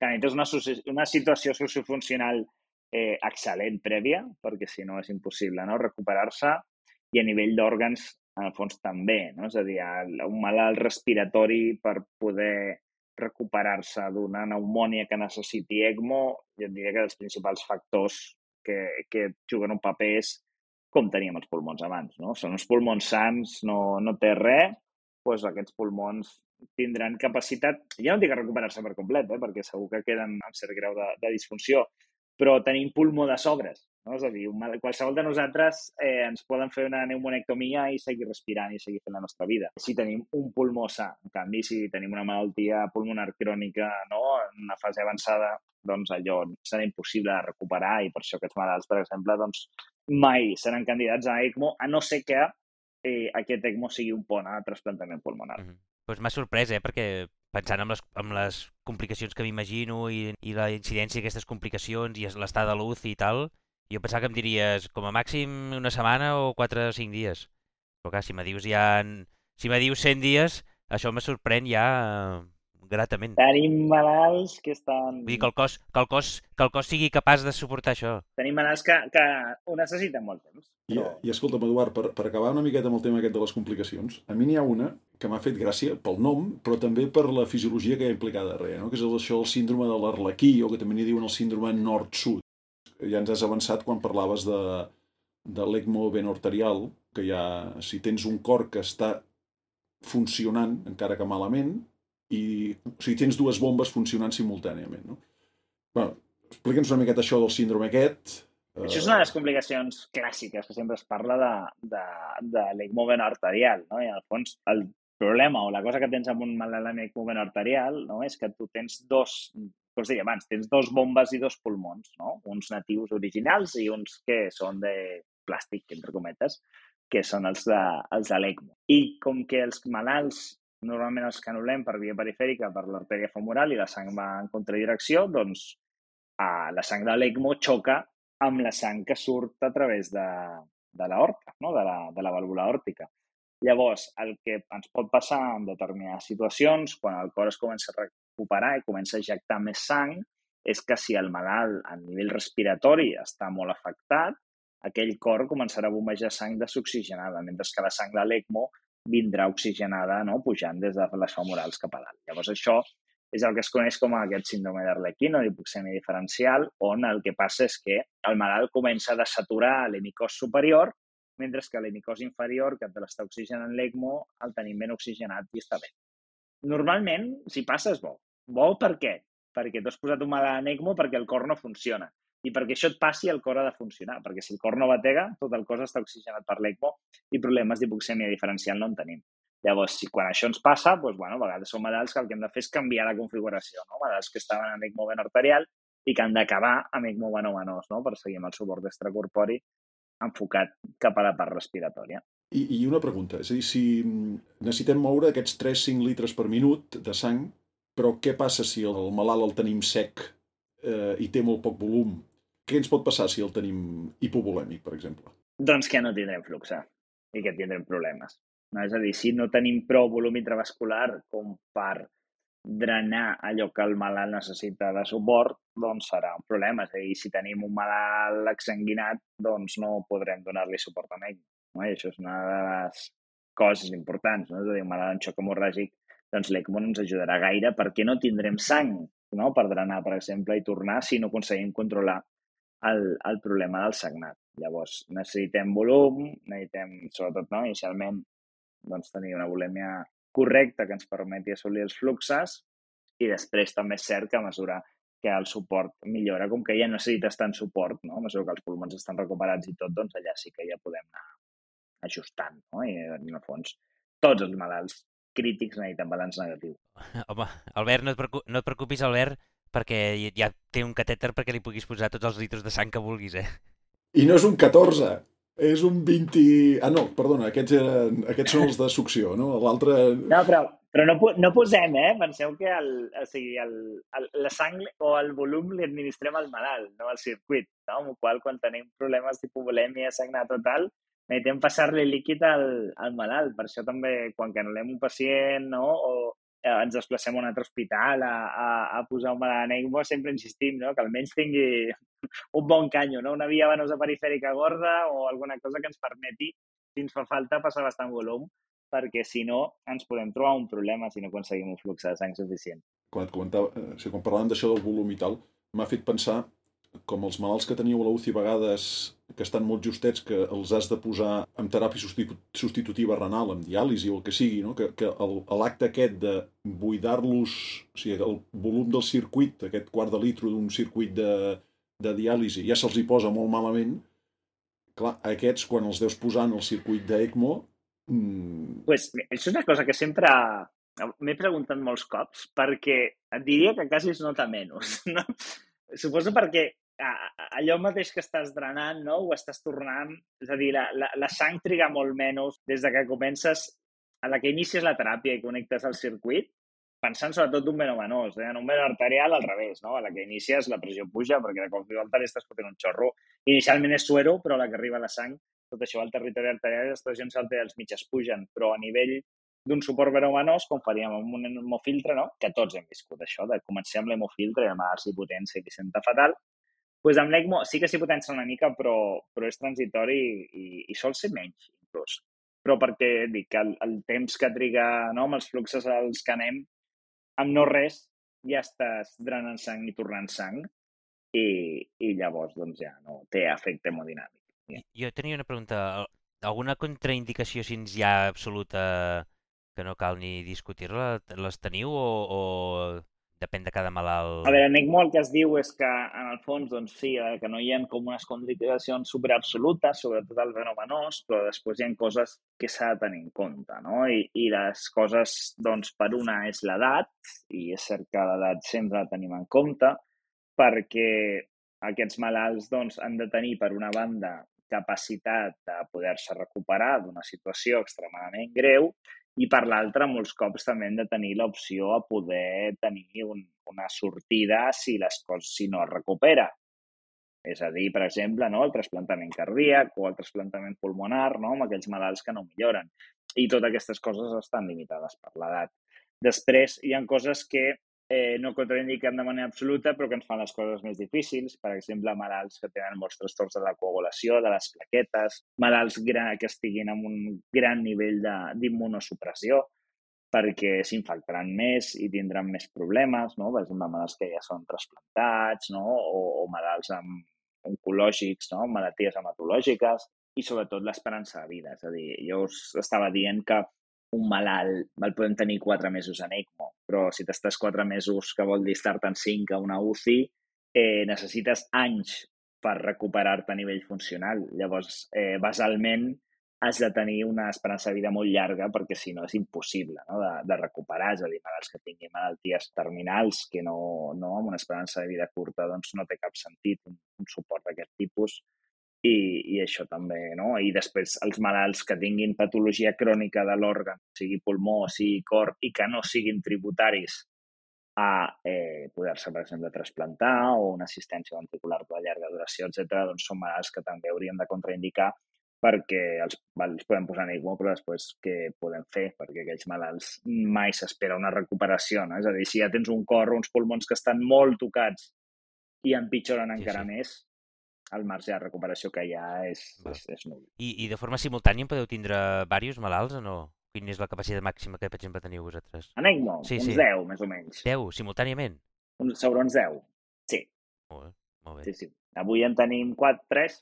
Que és una, una situació sociofuncional eh, excel·lent prèvia, perquè si no és impossible no? recuperar-se, i a nivell d'òrgans, en el fons, també. No? És a dir, un malalt respiratori per poder recuperar-se d'una pneumònia que necessiti ECMO, jo diria que els principals factors que, que juguen un paper és com teníem els pulmons abans. No? Són uns pulmons sans, no, no té res, doncs aquests pulmons tindran capacitat, ja no dic recuperar-se per complet, eh, perquè segur que queden amb cert grau de, de disfunció, però tenim pulmó de sobres. No? És a dir, qualsevol de nosaltres eh, ens poden fer una pneumonectomia i seguir respirant i seguir fent la nostra vida. Si tenim un pulmó sa, en canvi, si tenim una malaltia pulmonar crònica no? en una fase avançada, doncs allò serà impossible de recuperar i per això aquests malalts, per exemple, doncs mai seran candidats a ECMO, a no ser que eh, aquest ECMO sigui un pont a trasplantament pulmonar. Mm -hmm. Pues m'ha sorprès, eh? perquè pensant en les, en les complicacions que m'imagino i, i la incidència d'aquestes complicacions i l'estat de luz i tal, jo pensava que em diries com a màxim una setmana o 4 o 5 dies. Però clar, si me dius ja... Si me dius 100 dies, això me sorprèn ja eh, gratament. Tenim malalts que estan... Vull dir que el cos, que el cos, que el cos sigui capaç de suportar això. Tenim malalts que, que ho necessiten molt temps. Però... I, i escolta'm, Eduard, per, per acabar una miqueta amb el tema aquest de les complicacions, a mi n'hi ha una que m'ha fet gràcia pel nom, però també per la fisiologia que hi ha implicada darrere, no? que és això el síndrome de l'arlequí, o que també n'hi diuen el síndrome nord-sud ja ens has avançat quan parlaves de, de l'ECMO arterial, que ja, si tens un cor que està funcionant, encara que malament, i o sigui, tens dues bombes funcionant simultàniament. No? Bueno, explica'ns una miqueta això del síndrome aquest. Això és una de les complicacions clàssiques que sempre es parla de, de, de l'ECMO arterial. No? I el fons, el problema o la cosa que tens amb un amb ECMO arterial no? és que tu tens dos com us deia abans, tens dos bombes i dos pulmons, no? uns natius originals i uns que són de plàstic, entre cometes, que són els de, els de l'ECMO. I com que els malalts normalment els canulem per via perifèrica per l'artèria femoral i la sang va en contradirecció, doncs a la sang de l'ECMO xoca amb la sang que surt a través de, de l'aorta, no? de, la, de la vàlvula òrtica. Llavors, el que ens pot passar en determinades situacions, quan el cor es comença a recuperar i comença a ejectar més sang és que si el malalt a nivell respiratori està molt afectat, aquell cor començarà a bombejar sang desoxigenada, mentre que la sang de l'ECMO vindrà oxigenada no? pujant des de les femorals cap a dalt. Llavors això és el que es coneix com aquest síndrome d'Arlequín o diferencial, on el que passa és que el malalt comença a desaturar l'hemicòs superior, mentre que l'hemicòs inferior, que l'està oxigenant l'ECMO, el tenim ben oxigenat i està bé. Normalment, si passa, és bo. Bo per què? Perquè tu has posat un mal en ECMO perquè el cor no funciona. I perquè això et passi, el cor ha de funcionar. Perquè si el cor no batega, tot el cos està oxigenat per l'ECMO i problemes d'hipoxèmia diferencial no en tenim. Llavors, si quan això ens passa, doncs, bueno, a vegades són malalts que el que hem de fer és canviar la configuració. No? Malalts que estaven en ECMO ben arterial i que han d'acabar amb ECMO venovenós no? per seguir amb el suport extracorpori enfocat cap a la part respiratòria. I, I una pregunta, és a dir, si necessitem moure aquests 3-5 litres per minut de sang però què passa si el malalt el tenim sec eh, i té molt poc volum? Què ens pot passar si el tenim hipovolèmic, per exemple? Doncs que no tindrem flux i que tindrem problemes. No? És a dir, si no tenim prou volum intravascular com per drenar allò que el malalt necessita de suport, doncs serà un problema. És a dir, si tenim un malalt exsanguinat, doncs no podrem donar-li suport a ell. No? I això és una de les coses importants. No? És a dir, un malalt en xoc hemorràgic doncs l'ECMO no ens ajudarà gaire perquè no tindrem sang no? per drenar, per exemple, i tornar si no aconseguim controlar el, el problema del sagnat. Llavors, necessitem volum, necessitem, sobretot, no? inicialment, doncs, tenir una volèmia correcta que ens permeti assolir els fluxes i després també és cert que a mesura que el suport millora, com que ja necessites tant suport, no? a mesura que els pulmons estan recuperats i tot, doncs allà sí que ja podem anar ajustant. No? I en el fons, tots els malalts crítics necessiten balanç negatiu. Home, Albert, no et, no et preocupis, Albert, perquè ja té un catèter perquè li puguis posar tots els litros de sang que vulguis, eh? I no és un 14, és un 20... Ah, no, perdona, aquests, eren... aquests són els de succió, no? L'altre... No, però, però no, no posem, eh? Penseu que el, o sigui, el, el, la sang o el volum li administrem al malalt, no al circuit, no? Amb el qual, quan tenim problemes tipus volèmia, sagnat o tal, necessitem passar-li líquid al, al malalt. Per això també, quan canolem un pacient no? o eh, ens desplacem a un altre hospital a, a, a posar un ECMO, sempre insistim no? que almenys tingui un bon canyo, no? una via venosa perifèrica gorda o alguna cosa que ens permeti, si ens fa falta, passar bastant volum, perquè si no ens podem trobar un problema si no aconseguim un flux de sang suficient. Quan, comentava, eh, o sigui, quan parlàvem d'això del volum i tal, m'ha fet pensar com els malalts que teniu a la UCI a vegades que estan molt justets, que els has de posar en teràpia substitutiva renal, amb diàlisi o el que sigui, no? que, que l'acte aquest de buidar-los, o sigui, el volum del circuit, aquest quart de litre d'un circuit de, de diàlisi, ja se'ls hi posa molt malament, clar, aquests, quan els deus posar en el circuit d'ECMO... Mmm... Pues, això és una cosa que sempre m'he preguntat molts cops, perquè et diria que quasi es nota menys, no? Suposo perquè allò mateix que estàs drenant, no? Ho estàs tornant, és a dir, la, la, la sang triga molt menys des de que comences, a la que inicies la teràpia i connectes al circuit, pensant sobretot d'un venomenós, eh? en un veno arterial al revés, no? A la que inicies la pressió puja perquè de cop i volta li estàs fotent un xorro. Inicialment és suero, però a la que arriba la sang, tot això al territori arterial les pressions arterials mitges pugen, però a nivell d'un suport venomenós, com faríem amb un hemofiltre, no? que tots hem viscut això, de començar amb l'hemofiltre i amb la potència que senta fatal, pues amb l'ECMO sí que s'hi potencia una mica, però, però és transitori i, i sol ser menys, inclús. Però perquè dic que el, el temps que triga no, amb els fluxes als que anem, amb no res, ja estàs drenant sang i tornant sang i, i llavors doncs ja no té efecte hemodinàmic. Ja. Jo tenia una pregunta. Alguna contraindicació si ens hi ha absoluta que no cal ni discutir-la? Les teniu o, o depèn de cada malalt. A veure, ECMO el que es diu és que, en el fons, doncs sí, eh, que no hi ha com unes contraindicacions superabsolutes, sobretot el venomenós, però després hi ha coses que s'ha de tenir en compte, no? I, I les coses, doncs, per una és l'edat, i és cert que l'edat sempre la tenim en compte, perquè aquests malalts, doncs, han de tenir, per una banda, capacitat de poder-se recuperar d'una situació extremadament greu i per l'altra molts cops també hem de tenir l'opció a poder tenir un, una sortida si les coses si no es recupera. És a dir, per exemple, no, el trasplantament cardíac o el trasplantament pulmonar, no, amb aquells malalts que no milloren. I totes aquestes coses estan limitades per l'edat. Després, hi ha coses que eh, no contraindiquen de manera absoluta, però que ens fan les coses més difícils. Per exemple, malalts que tenen molts trastorns de la coagulació, de les plaquetes, malalts que estiguin amb un gran nivell d'immunosupressió, perquè s'infectaran més i tindran més problemes, no? Per exemple, malalts que ja són trasplantats, no? O, o malalts amb oncològics, no? malalties hematològiques, i sobretot l'esperança de vida. És a dir, jo us estava dient que un malalt el podem tenir quatre mesos en ECMO, però si t'estàs quatre mesos, que vol dir estar-te en cinc a una UCI, eh, necessites anys per recuperar-te a nivell funcional. Llavors, eh, basalment, has de tenir una esperança de vida molt llarga perquè si no és impossible no? de, de recuperar, és a dir, malalts que tinguin malalties terminals que no, no amb una esperança de vida curta doncs no té cap sentit un, un suport d'aquest tipus i, i això també, no? I després els malalts que tinguin patologia crònica de l'òrgan, sigui pulmó, sigui cor, i que no siguin tributaris a eh, poder-se, per exemple, trasplantar o una assistència ventricular de llarga duració, etc. doncs són malalts que també hauríem de contraindicar perquè els, els podem posar en ECMO, però després què podem fer? Perquè aquells malalts mai s'espera una recuperació, no? És a dir, si ja tens un cor o uns pulmons que estan molt tocats i empitjoren sí, encara sí. més, el marge de recuperació que hi ha és, és, és nul. I, I de forma simultània podeu tindre diversos malalts o no? Quina és la capacitat màxima que, per exemple, teniu vosaltres? En ECMO? Sí, uns sí. 10, més o menys. 10, simultàniament? Un, sobre uns 10, sí. Molt bé, molt bé. Sí, sí. Avui en tenim 4, 3,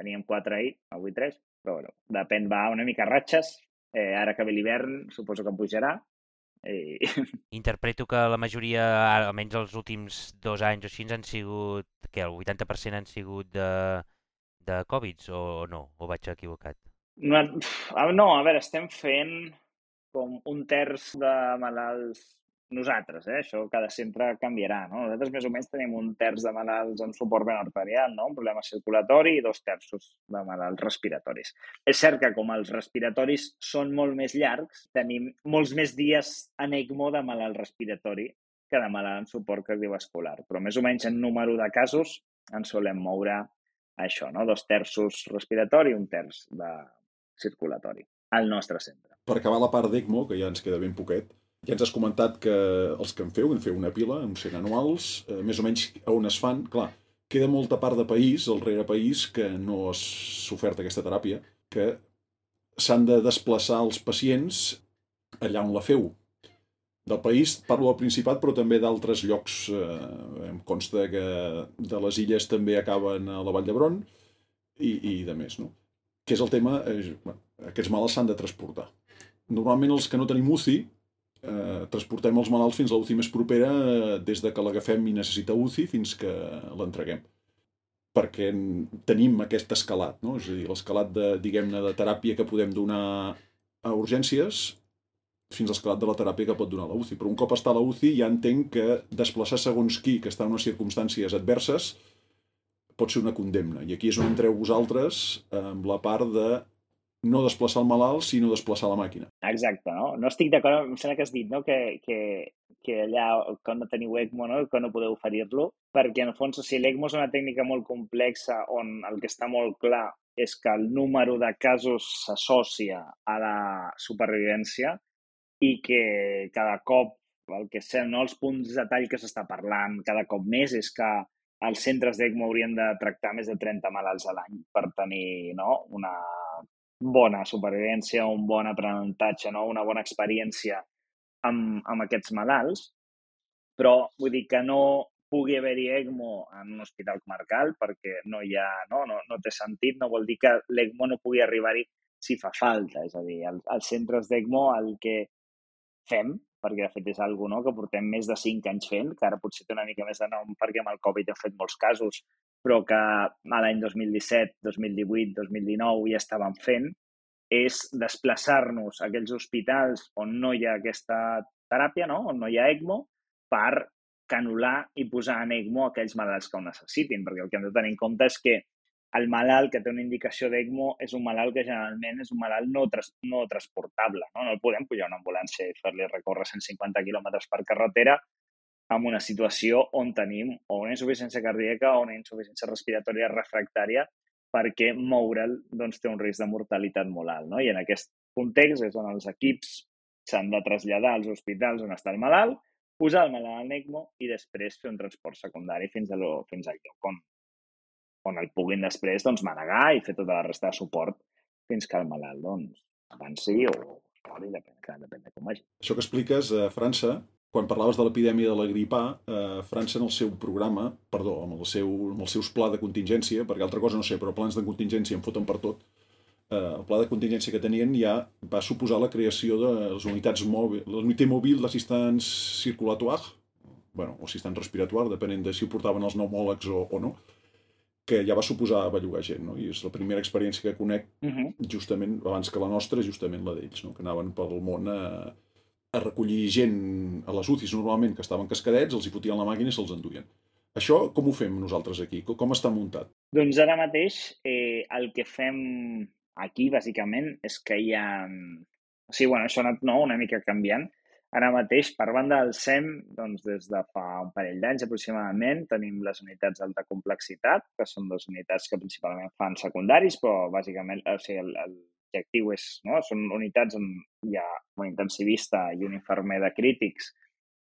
teníem 4 ahir, avui 3, però bueno, depèn, va una mica ratxes. Eh, ara que ve l'hivern, suposo que pujarà, i... Interpreto que la majoria, almenys els últims dos anys o així, han sigut, que el 80% han sigut de, de Covid o no? O vaig equivocat? No, no, a veure, estem fent com un terç de malalts nosaltres, eh? això cada centre canviarà. No? Nosaltres més o menys tenim un terç de malalts amb suport ben arterial, no? un problema circulatori, i dos terços de malalts respiratoris. És cert que com els respiratoris són molt més llargs, tenim molts més dies en ECMO de malalt respiratori que de malalt en suport cardiovascular. Però més o menys en número de casos ens solem moure això, no? dos terços respiratori i un terç de circulatori al nostre centre. Per acabar la part d'ECMO, que ja ens queda ben poquet, ja ens has comentat que els que en feu, en feu una pila, uns 100 anuals, eh, més o menys on es fan. Clar, queda molta part de país, el rere país, que no s'ha ofert aquesta teràpia, que s'han de desplaçar els pacients allà on la feu. Del país parlo del Principat, però també d'altres llocs. Eh, em consta que de les illes també acaben a la Vall d'Hebron i, i de més, no? Que és el tema... Eh, bueno, aquests malalts s'han de transportar. Normalment els que no tenim UCI eh, transportem els malalts fins a l'UCI més propera eh, des de que l'agafem i necessita UCI fins que l'entreguem perquè tenim aquest escalat, no? és a dir, l'escalat de, diguem-ne, de teràpia que podem donar a urgències fins a l'escalat de la teràpia que pot donar la UCI. Però un cop està a la UCI ja entenc que desplaçar segons qui que està en unes circumstàncies adverses pot ser una condemna. I aquí és on entreu vosaltres amb la part de no desplaçar el malalt, sinó desplaçar la màquina. Exacte, no? No estic d'acord, em sembla que has dit, no?, que, que, que allà que no teniu ECMO, no?, que no podeu oferir-lo, perquè en el fons, o sigui, l'ECMO és una tècnica molt complexa on el que està molt clar és que el número de casos s'associa a la supervivència i que cada cop, el que sé, no, els punts de tall que s'està parlant cada cop més és que els centres d'ECMO haurien de tractar més de 30 malalts a l'any per tenir no, una bona supervivència, un bon aprenentatge, no? una bona experiència amb, amb aquests malalts, però vull dir que no pugui haver-hi ECMO en un hospital comarcal perquè no hi ha, no, no, no té sentit, no vol dir que l'ECMO no pugui arribar-hi si fa falta. És a dir, als, als centres d'ECMO el que fem, perquè de fet és algo no, que portem més de 5 anys fent, que ara potser té una mica més de nom perquè amb el Covid hem fet molts casos, però que a l'any 2017, 2018, 2019 ja estàvem fent, és desplaçar-nos a aquells hospitals on no hi ha aquesta teràpia, no? on no hi ha ECMO, per canular i posar en ECMO aquells malalts que ho necessitin, perquè el que hem de tenir en compte és que el malalt que té una indicació d'ECMO és un malalt que generalment és un malalt no, tras, no transportable. No? no el podem pujar a una ambulància i fer-li recórrer 150 km per carretera amb una situació on tenim o una insuficiència cardíaca o una insuficiència respiratòria refractària perquè moure'l doncs, té un risc de mortalitat molt alt. No? I en aquest context és on els equips s'han de traslladar als hospitals on està el malalt, posar el malalt al ECMO i després fer un transport secundari fins, a lo, fins al lloc on, on el puguin després doncs, manegar i fer tota la resta de suport fins que el malalt doncs, avanci o depèn, depèn de com vagi. Això que expliques, a França, quan parlaves de l'epidèmia de la grip A, eh, França en el seu programa, perdó, amb, el seu, amb els seus pla de contingència, perquè altra cosa no sé, però plans de contingència en foten per tot, eh, el pla de contingència que tenien ja va suposar la creació de les unitats mòbils, l'unitat mòbil d'assistents circulatoire, bueno, o assistent respiratoire, depenent de si ho portaven els pneumòlegs o, o no, que ja va suposar bellugar gent, no? I és la primera experiència que conec, uh -huh. justament, abans que la nostra, justament la d'ells, no? Que anaven pel món a, a recollir gent a les UCIs normalment que estaven cascadets, els hi fotien la màquina i se'ls enduien. Això com ho fem nosaltres aquí? Com està muntat? Doncs ara mateix eh, el que fem aquí, bàsicament, és que hi ha... O sigui, bueno, això ha anat no, una mica canviant. Ara mateix, per banda del SEM, doncs des de fa un parell d'anys aproximadament, tenim les unitats d'alta complexitat, que són les unitats que principalment fan secundaris, però bàsicament o sigui, el, el l'objectiu és, no? són unitats on hi ha un intensivista i un infermer de crítics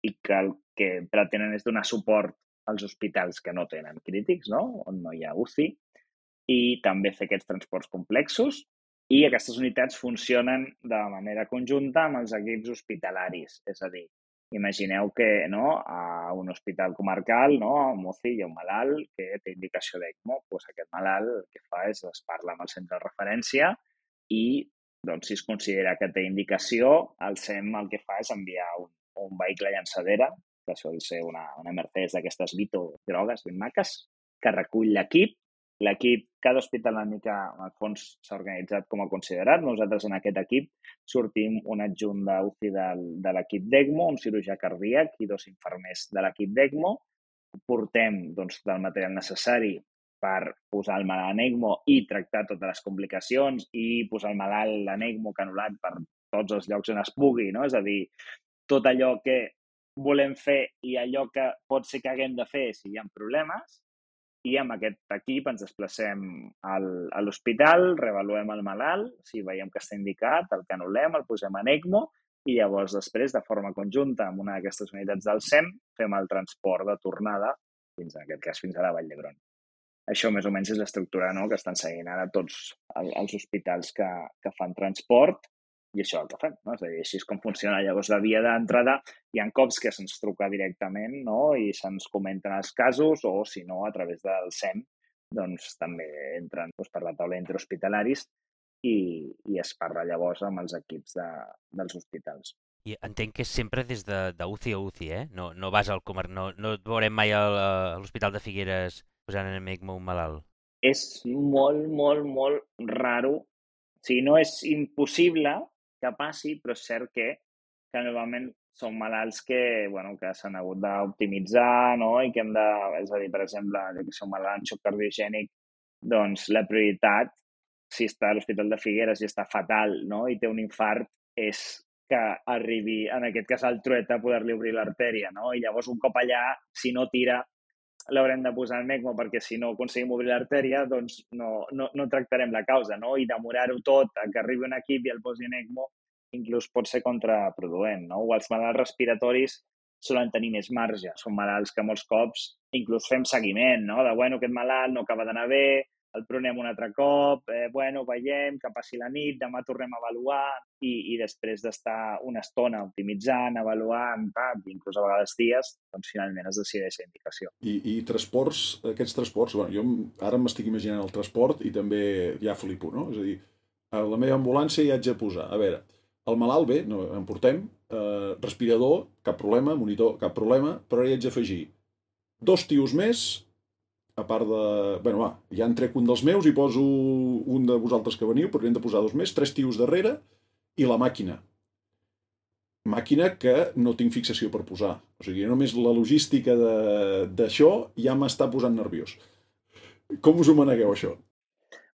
i que el que pretenen és donar suport als hospitals que no tenen crítics, no? on no hi ha UCI, i també fer aquests transports complexos. I aquestes unitats funcionen de manera conjunta amb els equips hospitalaris, és a dir, imagineu que no, a un hospital comarcal, no, a UCI hi ha un malalt que té indicació d'ECMO, doncs aquest malalt el que fa és es parla amb el centre de referència i doncs, si es considera que té indicació, el SEM el que fa és enviar un, un vehicle llançadera, que sol ser una, una Mercedes d'aquestes Vito grogues ben maques, que recull l'equip l'equip, cada hospital una mica, al fons, s'ha organitzat com a considerat. Nosaltres en aquest equip sortim un adjunt d'UCI de, de l'equip d'ECMO, un cirurgià cardíac i dos infermers de l'equip d'ECMO. Portem doncs, el material necessari per posar el malalt en ECMO i tractar totes les complicacions i posar el malalt en ECMO canulat per tots els llocs on es pugui, no? És a dir, tot allò que volem fer i allò que pot ser que haguem de fer si hi ha problemes i amb aquest equip ens desplacem al, a l'hospital, revaluem el malalt, si veiem que està indicat, el canulem, el posem en ECMO i llavors després, de forma conjunta amb una d'aquestes unitats del SEM, fem el transport de tornada, fins en aquest cas fins a la Vall d'Hebron. Això més o menys és l'estructura no? que estan seguint ara tots els hospitals que, que fan transport i això el que fem, no? És a dir, així és com funciona. Llavors, la via d'entrada, hi ha cops que se'ns truca directament no? i se'ns comenten els casos o, si no, a través del SEM, doncs també entren doncs, per la taula interhospitalaris i, i es parla llavors amb els equips de, dels hospitals. I entenc que és sempre des de, de UCI a UCI, eh? No, no vas al comer... no, no et veurem mai a l'Hospital de Figueres posant en ECMO un malalt. És molt, molt, molt raro. O sigui, no és impossible, que passi, però és cert que, que normalment són malalts que, bueno, que s'han hagut d'optimitzar no? i que hem de... És a dir, per exemple, que són malalts amb xoc cardiogènic, doncs la prioritat, si està a l'Hospital de Figueres i està fatal no? i té un infart, és que arribi, en aquest cas, al trueta a poder-li obrir l'artèria, no? I llavors, un cop allà, si no tira, l'haurem de posar en ECMO perquè si no aconseguim obrir l'artèria, doncs no, no, no tractarem la causa, no? I demorar-ho tot que arribi un equip i el posi en ECMO inclús pot ser contraproduent, no? O els malalts respiratoris solen tenir més marge. Són malalts que molts cops inclús fem seguiment, no? De, bueno, aquest malalt no acaba d'anar bé, el pronem un altre cop, eh, bueno, veiem que passi la nit, demà tornem a avaluar i, i després d'estar una estona optimitzant, avaluant, pam, inclús a vegades dies, doncs finalment es decideix la indicació. I, i transports, aquests transports, bueno, jo ara m'estic imaginant el transport i també ja flipo, no? És a dir, a la meva ambulància hi haig de posar, a veure, el malalt bé, no, en portem, eh, respirador, cap problema, monitor, cap problema, però hi haig d'afegir dos tios més a part de... bueno, va, ja en trec un dels meus i poso un de vosaltres que veniu, però hem de posar dos més, tres tios darrere i la màquina. Màquina que no tinc fixació per posar. O sigui, només la logística d'això ja m'està posant nerviós. Com us ho manegueu, això?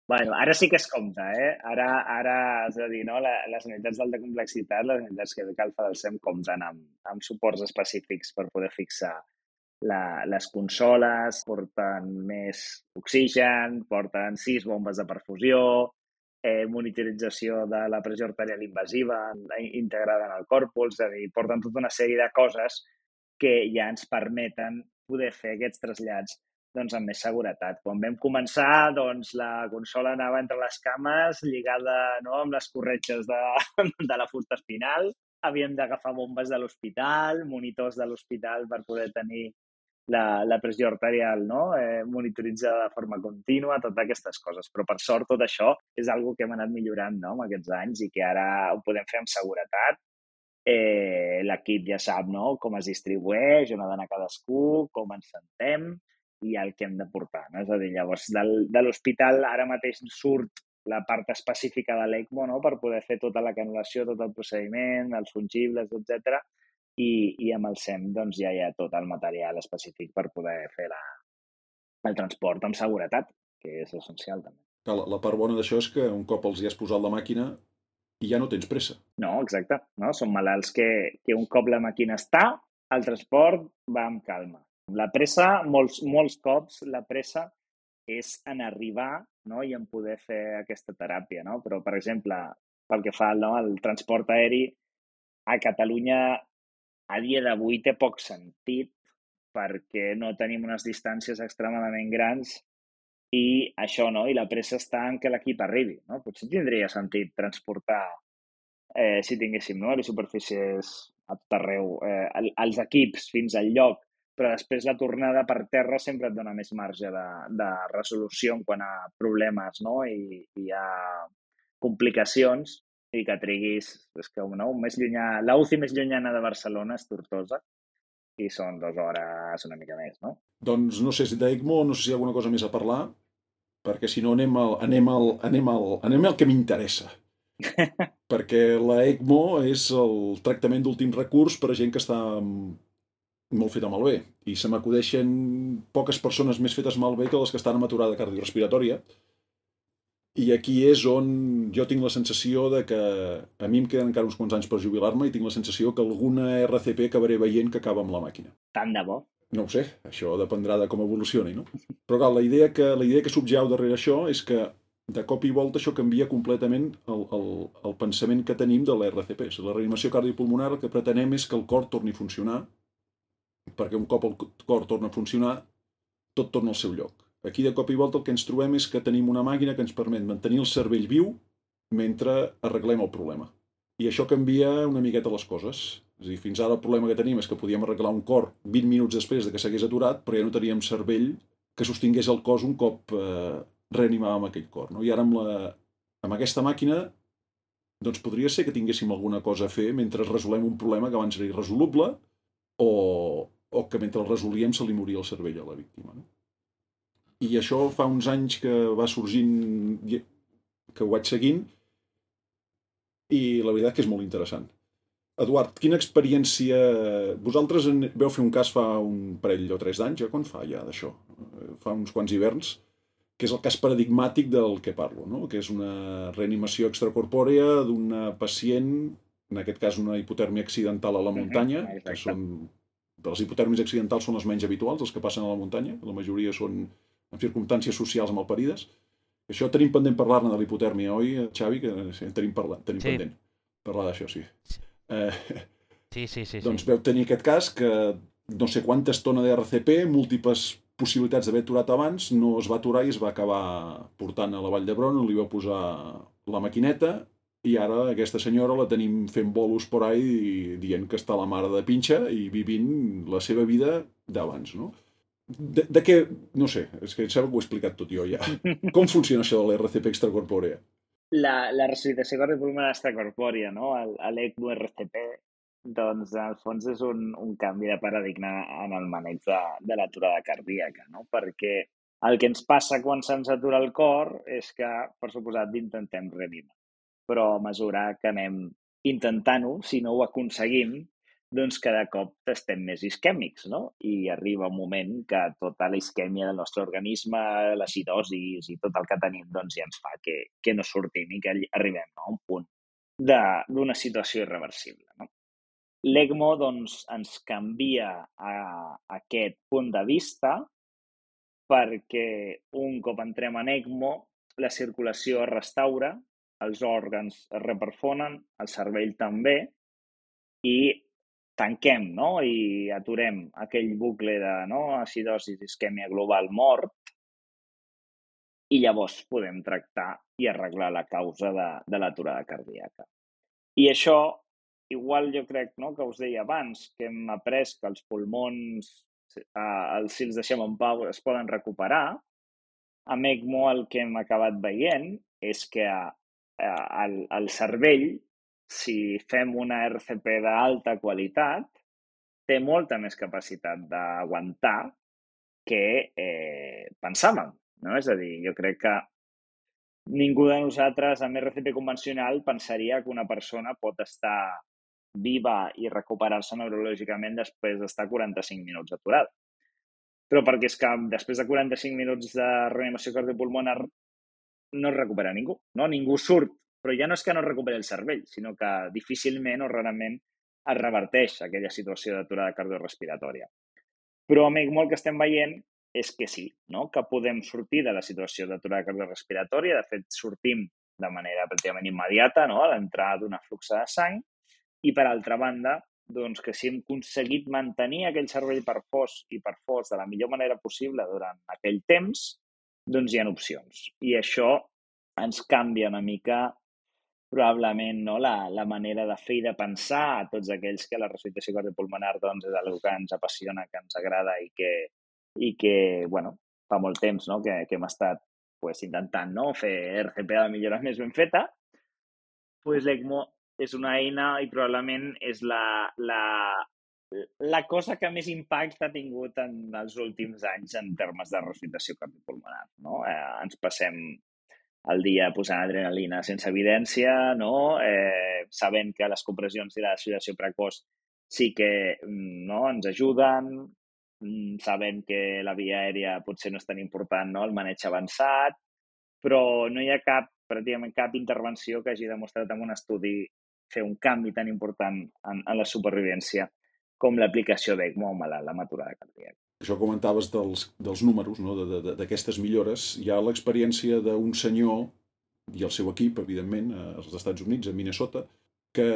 Bueno, ara sí que es compta, eh? Ara, ara és a dir, no? les unitats d'alta complexitat, les unitats que cal fa del SEM compten amb, amb suports específics per poder fixar la, les consoles porten més oxigen, porten sis bombes de perfusió, eh, monitorització de la pressió arterial invasiva integrada en el còrpol, és a dir, porten tota una sèrie de coses que ja ens permeten poder fer aquests trasllats doncs, amb més seguretat. Quan vam començar, doncs, la consola anava entre les cames, lligada no, amb les corretges de, de la fusta espinal. Havíem d'agafar bombes de l'hospital, monitors de l'hospital per poder tenir la, la pressió arterial no? eh, monitoritzada de forma contínua, totes aquestes coses. Però, per sort, tot això és algo que hem anat millorant no? amb aquests anys i que ara ho podem fer amb seguretat. Eh, L'equip ja sap no? com es distribueix, on ha d'anar cadascú, com ens sentem i el que hem de portar. No? És a dir, llavors, del, de l'hospital ara mateix surt la part específica de l'ECMO no? per poder fer tota la canulació, tot el procediment, els fungibles, etc i, i amb el SEM doncs, ja hi ha tot el material específic per poder fer la, el transport amb seguretat, que és essencial també. La, la part bona d'això és que un cop els hi has posat la màquina i ja no tens pressa. No, exacte. No? Són malalts que, que un cop la màquina està, el transport va amb calma. La pressa, molts, molts cops, la pressa és en arribar no? i en poder fer aquesta teràpia. No? Però, per exemple, pel que fa no? al transport aeri, a Catalunya a dia d'avui té poc sentit perquè no tenim unes distàncies extremadament grans i això, no? I la pressa està en que l'equip arribi, no? Potser tindria sentit transportar, eh, si tinguéssim, no?, les superfícies a tot arreu, eh, els equips fins al lloc, però després la tornada per terra sempre et dona més marge de, de resolució en quant a problemes, no?, i, i a complicacions i que triguis, és que no, més llunyà, la UCI més llunyana de Barcelona és Tortosa i són dues hores una mica més, no? Doncs no sé si d'ECMO, no sé si hi ha alguna cosa més a parlar. perquè si no anem al, anem al, anem al, anem al que m'interessa. perquè la ECMO és el tractament d'últim recurs per a gent que està molt feta malbé. I se m'acudeixen poques persones més fetes malbé que les que estan amb aturada cardiorrespiratòria. I aquí és on jo tinc la sensació de que a mi em queden encara uns quants anys per jubilar-me i tinc la sensació que alguna RCP acabaré veient que acaba amb la màquina. Tant de bo. No ho sé, això dependrà de com evolucioni, no? Però clar, la idea que, la idea que subjau darrere això és que de cop i volta això canvia completament el, el, el pensament que tenim de l'RCP. La reanimació cardiopulmonar el que pretenem és que el cor torni a funcionar, perquè un cop el cor torna a funcionar, tot torna al seu lloc. Aquí de cop i volta el que ens trobem és que tenim una màquina que ens permet mantenir el cervell viu mentre arreglem el problema. I això canvia una miqueta les coses. És a dir, fins ara el problema que tenim és que podíem arreglar un cor 20 minuts després de que s'hagués aturat, però ja no teníem cervell que sostingués el cos un cop eh, reanimàvem aquell cor. No? I ara amb, la, amb aquesta màquina doncs podria ser que tinguéssim alguna cosa a fer mentre resolem un problema que abans era irresoluble o, o que mentre el resolíem se li moria el cervell a la víctima. No? I això fa uns anys que va sorgint, que ho vaig seguint, i la veritat que és molt interessant. Eduard, quina experiència... Vosaltres en... veu fer un cas fa un parell o tres d'anys, ja quan fa ja d'això? Fa uns quants hiverns, que és el cas paradigmàtic del que parlo, no? que és una reanimació extracorpòrea d'una pacient, en aquest cas una hipotèrmia accidental a la muntanya, uh -huh, que són... Les hipotèrmies accidentals són les menys habituals, els que passen a la muntanya, la majoria són en circumstàncies socials malparides. Això tenim pendent parlar-ne de l'hipotèrmia, oi, Xavi? Que tenim, parla... tenim sí. pendent parlar d'això, sí. Eh, sí, sí, sí. Doncs sí. veu tenir aquest cas que no sé quantes tones d'RCP, múltiples possibilitats d'haver aturat abans, no es va aturar i es va acabar portant a la Vall d'Hebron, li va posar la maquineta i ara aquesta senyora la tenim fent bolos por ahí dient que està la mare de pinxa i vivint la seva vida d'abans, no? De, de què... No sé, és que sembla que ho he explicat tot jo ja. Com funciona això de l'RCP extracorpòrea? la, la resuscitació cardiopulmonar extracorpòria, no? l'ECMO RCP, doncs en el fons és un, un canvi de paradigma en el maneig de, de l'aturada cardíaca, no? perquè el que ens passa quan se'ns atura el cor és que, per suposat, intentem reanimar. Però a mesura que anem intentant-ho, si no ho aconseguim, doncs cada cop estem més isquèmics, no? I arriba un moment que tota la isquèmia del nostre organisme, l'acidosis i tot el que tenim, doncs ja ens fa que, que no sortim i que arribem no? a un punt d'una situació irreversible, no? L'ECMO, doncs, ens canvia a, a aquest punt de vista perquè un cop entrem en ECMO, la circulació es restaura, els òrgans es reperfonen, el cervell també, i tanquem no? i aturem aquell bucle de no? acidosi, isquèmia global mort i llavors podem tractar i arreglar la causa de, de l'aturada cardíaca. I això, igual jo crec no, que us deia abans, que hem après que els pulmons, eh, els, si els deixem en pau, es poden recuperar, amb ECMO el que hem acabat veient és que eh, el, el cervell si fem una RCP d'alta qualitat, té molta més capacitat d'aguantar que eh, pensàvem. No? És a dir, jo crec que ningú de nosaltres amb RCP convencional pensaria que una persona pot estar viva i recuperar-se neurològicament després d'estar 45 minuts aturada. Però perquè és que després de 45 minuts de reanimació cardiopulmonar no es recupera ningú. No? Ningú surt però ja no és que no recuperi el cervell, sinó que difícilment o rarament es reverteix aquella situació d'aturada cardiorrespiratòria. Però amb ECMO el que estem veient és que sí, no? que podem sortir de la situació d'aturada cardiorrespiratòria, de fet sortim de manera pràcticament immediata no? a l'entrada d'una fluxa de sang i per altra banda doncs que si hem aconseguit mantenir aquell cervell per fos i per fos de la millor manera possible durant aquell temps, doncs hi ha opcions. I això ens canvia una mica probablement no, la, la manera de fer i de pensar a tots aquells que la resuscitació cardiopulmonar doncs, és una que ens apassiona, que ens agrada i que, i que bueno, fa molt temps no, que, que hem estat pues, intentant no, fer RCP de millora més ben feta, pues, l'ECMO és una eina i probablement és la, la, la cosa que més impacte ha tingut en els últims anys en termes de resuscitació cardiopulmonar. No? Eh, ens passem el dia posant adrenalina sense evidència, no? eh, sabent que les compressions i la suïdació precoç sí que mm, no, ens ajuden, mm, sabem que la via aèria potser no és tan important, no? el maneig avançat, però no hi ha cap, pràcticament cap intervenció que hagi demostrat en un estudi fer un canvi tan important en, en la supervivència com l'aplicació d'ECMO a malalt amb cardíaca. Això comentaves dels, dels números, no? d'aquestes millores. Hi ha l'experiència d'un senyor i el seu equip, evidentment, als Estats Units, a Minnesota, que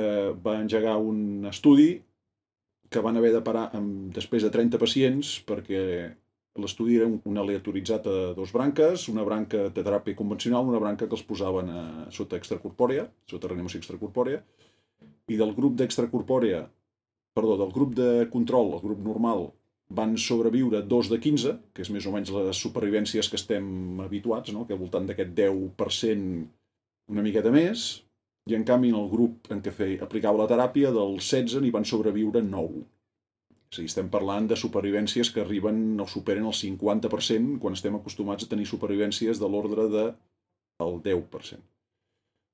va engegar un estudi que van haver de parar amb, després de 30 pacients perquè l'estudi era un, un aleatoritzat a dos branques, una branca de teràpia convencional, una branca que els posaven a, sota extracorpòrea, sota reanimació extracorpòrea, i del grup d'extracorpòrea perdó, del grup de control, el grup normal, van sobreviure dos de 15, que és més o menys les supervivències que estem habituats, no? que al voltant d'aquest 10% una miqueta més, i en canvi en el grup en què feia, aplicava la teràpia, del 16 n'hi van sobreviure 9. És a dir, estem parlant de supervivències que arriben o superen el 50% quan estem acostumats a tenir supervivències de l'ordre de 10%.